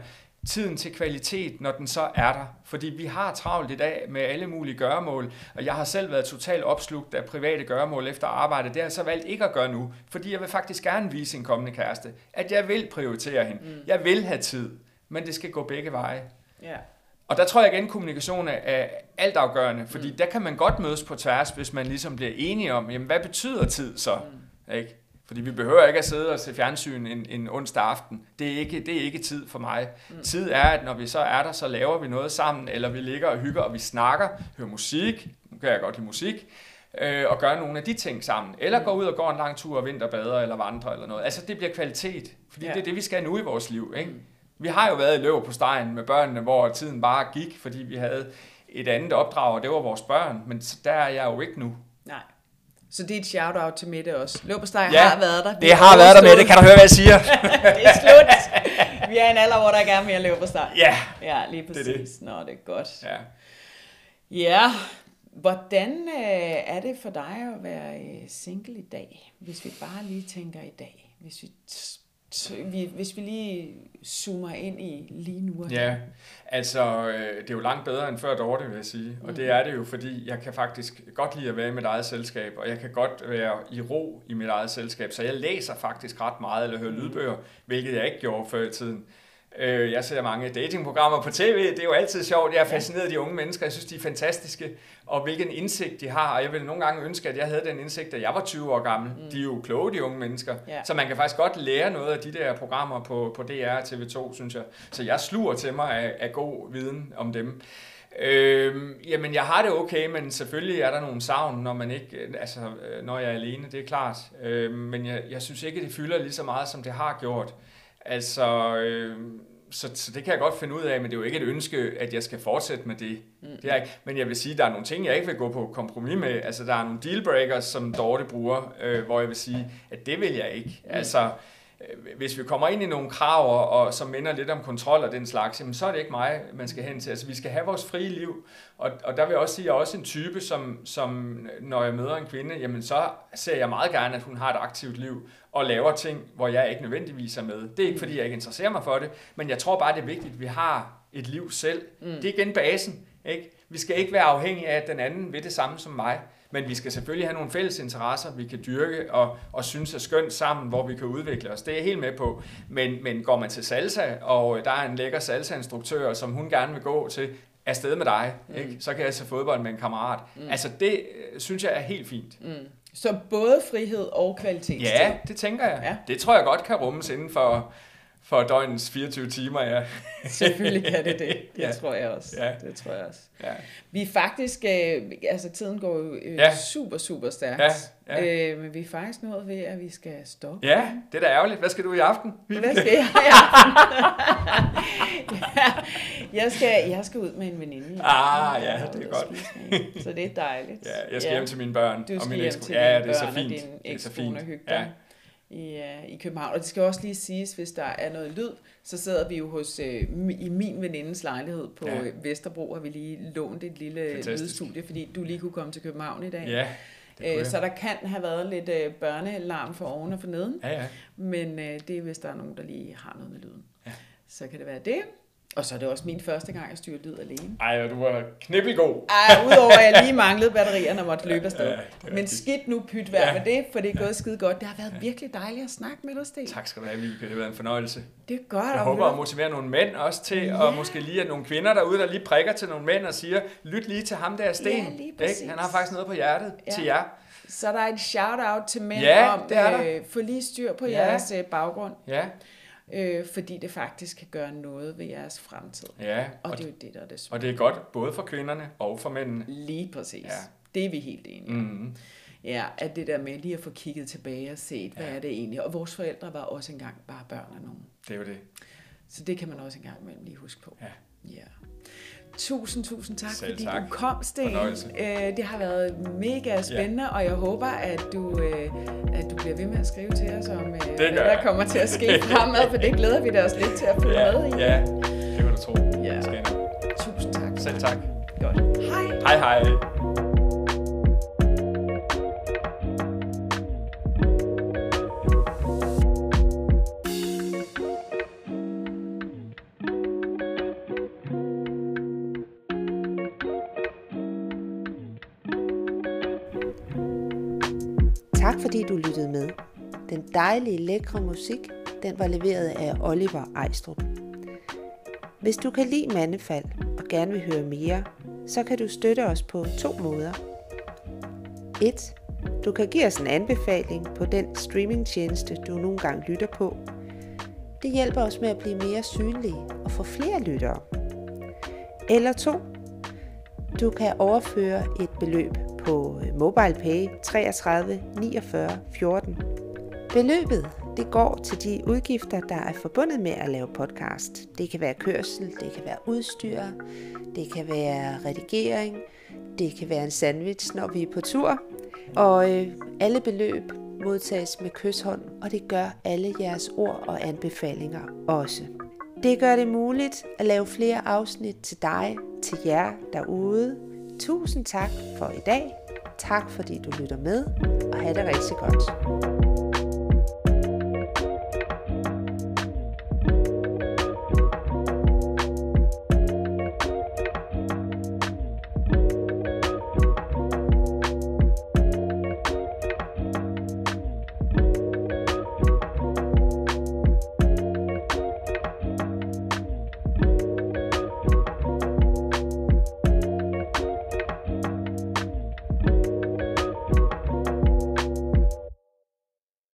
tiden til kvalitet, når den så er der. Fordi vi har travlt i dag med alle mulige gøremål, og jeg har selv været totalt opslugt af private gøremål efter arbejde. Det har jeg så valgt ikke at gøre nu, fordi jeg vil faktisk gerne vise en kommende kæreste, at jeg vil prioritere hende. Mm. Jeg vil have tid, men det skal gå begge veje. Yeah. Og der tror jeg igen, kommunikation er altafgørende, fordi mm. der kan man godt mødes på tværs, hvis man ligesom bliver enige om, jamen hvad betyder tid så? Mm. Ikke? Fordi vi behøver ikke at sidde og se fjernsyn en, en onsdag aften. Det er, ikke, det er ikke tid for mig. Mm. Tid er, at når vi så er der, så laver vi noget sammen, eller vi ligger og hygger, og vi snakker, hører musik, nu kan jeg godt lide musik, øh, og gør nogle af de ting sammen. Eller mm. går ud og går en lang tur og vinterbader, eller vandrer, eller noget. Altså, det bliver kvalitet, fordi ja. det er det, vi skal nu i vores liv. Ikke? Mm. Vi har jo været i løb på stegen med børnene, hvor tiden bare gik, fordi vi havde et andet opdrag, og det var vores børn. Men der er jeg jo ikke nu. Så det er et shout-out til Mette også. Løbersteg ja, har været der. Vi det har været der, Mette. Kan du høre, hvad jeg siger? det er slut. Vi er en alder, hvor der er gerne mere løbersteg. Ja, ja lige præcis. Det er det. Nå, det er godt. Ja. Ja, hvordan øh, er det for dig at være øh, single i dag? Hvis vi bare lige tænker i dag. Hvis vi vi, hvis vi lige zoomer ind i lige nu. Ja, altså øh, det er jo langt bedre end før Dorte, vil jeg sige. Og mm. det er det jo, fordi jeg kan faktisk godt lide at være i mit eget selskab, og jeg kan godt være i ro i mit eget selskab. Så jeg læser faktisk ret meget, eller hører lydbøger, hvilket jeg ikke gjorde før i tiden. Øh, jeg ser mange datingprogrammer på tv, det er jo altid sjovt. Jeg er fascineret af de unge mennesker, jeg synes, de er fantastiske, og hvilken indsigt de har. Og jeg vil nogle gange ønske, at jeg havde den indsigt, da jeg var 20 år gammel. Mm. De er jo kloge, de unge mennesker. Yeah. Så man kan faktisk godt lære noget af de der programmer på, på DR og TV2, synes jeg. Så jeg sluger til mig af, af god viden om dem. Øh, jamen, jeg har det okay, men selvfølgelig er der nogle savn, når man ikke, altså, når jeg er alene, det er klart. Øh, men jeg, jeg synes ikke, det fylder lige så meget, som det har gjort. Altså, øh, så, så det kan jeg godt finde ud af, men det er jo ikke et ønske, at jeg skal fortsætte med det. Mm. det er ikke. Men jeg vil sige, at der er nogle ting, jeg ikke vil gå på kompromis med. Altså, der er nogle dealbreakers, som Dorte bruger, øh, hvor jeg vil sige, at det vil jeg ikke. Mm. Altså, øh, hvis vi kommer ind i nogle krav, og, som minder lidt om kontrol og den slags, jamen, så er det ikke mig, man skal hen til. Altså, vi skal have vores frie liv, og, og der vil jeg også sige, at jeg er også en type, som, som når jeg møder en kvinde, jamen så ser jeg meget gerne, at hun har et aktivt liv, og laver ting, hvor jeg ikke nødvendigvis er med. Det er ikke, fordi jeg ikke interesserer mig for det, men jeg tror bare, det er vigtigt, at vi har et liv selv. Mm. Det er igen basen. Ikke? Vi skal ikke være afhængige af, at den anden vil det samme som mig. Men vi skal selvfølgelig have nogle fælles interesser, vi kan dyrke og, og synes er skønt sammen, hvor vi kan udvikle os. Det er jeg helt med på. Men, men går man til salsa, og der er en lækker salsa-instruktør, som hun gerne vil gå til, afsted med dig, mm. ikke? så kan jeg se fodbold med en kammerat. Mm. Altså det øh, synes jeg er helt fint. Mm. Så både frihed og kvalitet. Ja, det tænker jeg. Ja. Det tror jeg godt kan rummes inden for, for døgnens 24 timer, ja. Selvfølgelig kan det det. Det ja. tror jeg også. Ja. Det tror jeg også. Ja. Vi er faktisk, øh, altså tiden går jo øh, ja. super, super stærkt. Ja. Ja. Øh, men vi er faktisk nået ved, at vi skal stoppe. Ja, det er da ærgerligt. Hvad skal du i aften? Hvad skal jeg i aften? ja, jeg, skal, jeg skal ud med en veninde. Ah, ja, det er godt. Så det er dejligt. Ja, jeg skal ja. hjem til mine børn. Du skal og min hjem til ja, dine det er så fint. og din er så fint. Ja i, uh, i København. Og det skal også lige siges, hvis der er noget lyd, så sidder vi jo hos uh, i min venindes lejlighed på ja. Vesterbro, har vi lige lånt et lille Fantastisk. lydstudie, fordi du lige kunne komme til København i dag. Ja, uh, så der kan have været lidt uh, børnealarm for oven og for neden, ja, ja. men uh, det er, hvis der er nogen, der lige har noget med lyden. Ja. Så kan det være det. Og så er det også min første gang, jeg styrer lyd alene. Ej, du var knibbelgod. Ej, udover at jeg lige manglede batterierne og måtte løbe afsted. Ja, ja, Men skidt nu pyt vær ja. med det, for det er gået skide godt. Det har været virkelig dejligt at snakke med dig, Sten. Tak skal du have, Vibeke. Det har været en fornøjelse. Det er godt Jeg håber at motivere nogle mænd også til, ja. og måske lige at nogle kvinder derude, der lige prikker til nogle mænd og siger, lyt lige til ham der, Sten. Ja, lige præcis. Han har faktisk noget på hjertet ja. til jer. Så der er et shout-out til mænd ja, om, at øh, få lige styr på ja. jeres øh, baggrund. Ja øh, fordi det faktisk kan gøre noget ved jeres fremtid. Ja, og, og det er jo det, der er det Og det er godt både for kvinderne og for mændene. Lige præcis. Ja. Det er vi helt enige mm-hmm. Ja, at det der med lige at få kigget tilbage og set, hvad ja. er det egentlig? Og vores forældre var også engang bare børn af nogen. Det er jo det. Så det kan man også engang imellem lige huske på. Ja. ja. Tusind, tusind tak, Selv fordi tak. du kom, Sten. Øh, det har været mega spændende, ja. og jeg håber, at du, øh, at du bliver ved med at skrive til os om, øh, hvad der jeg. kommer til at ske fremad, for det glæder vi da os lidt til at følge ja, med i. Ja, det kan du tro. Ja. Tusind tak. Selv tak. Godt. Hej. Hej, hej. Dejlige, lækre musik, den var leveret af Oliver Ejstrup. Hvis du kan lide Mandefald og gerne vil høre mere, så kan du støtte os på to måder. 1. Du kan give os en anbefaling på den streamingtjeneste, du nogle gange lytter på. Det hjælper os med at blive mere synlige og få flere lyttere. Eller 2. Du kan overføre et beløb på MobilePay 33 49 14. Beløbet det går til de udgifter, der er forbundet med at lave podcast. Det kan være kørsel, det kan være udstyr, det kan være redigering, det kan være en sandwich, når vi er på tur. Og øh, alle beløb modtages med kysshånd, og det gør alle jeres ord og anbefalinger også. Det gør det muligt at lave flere afsnit til dig, til jer derude. Tusind tak for i dag. Tak fordi du lytter med, og have det rigtig godt.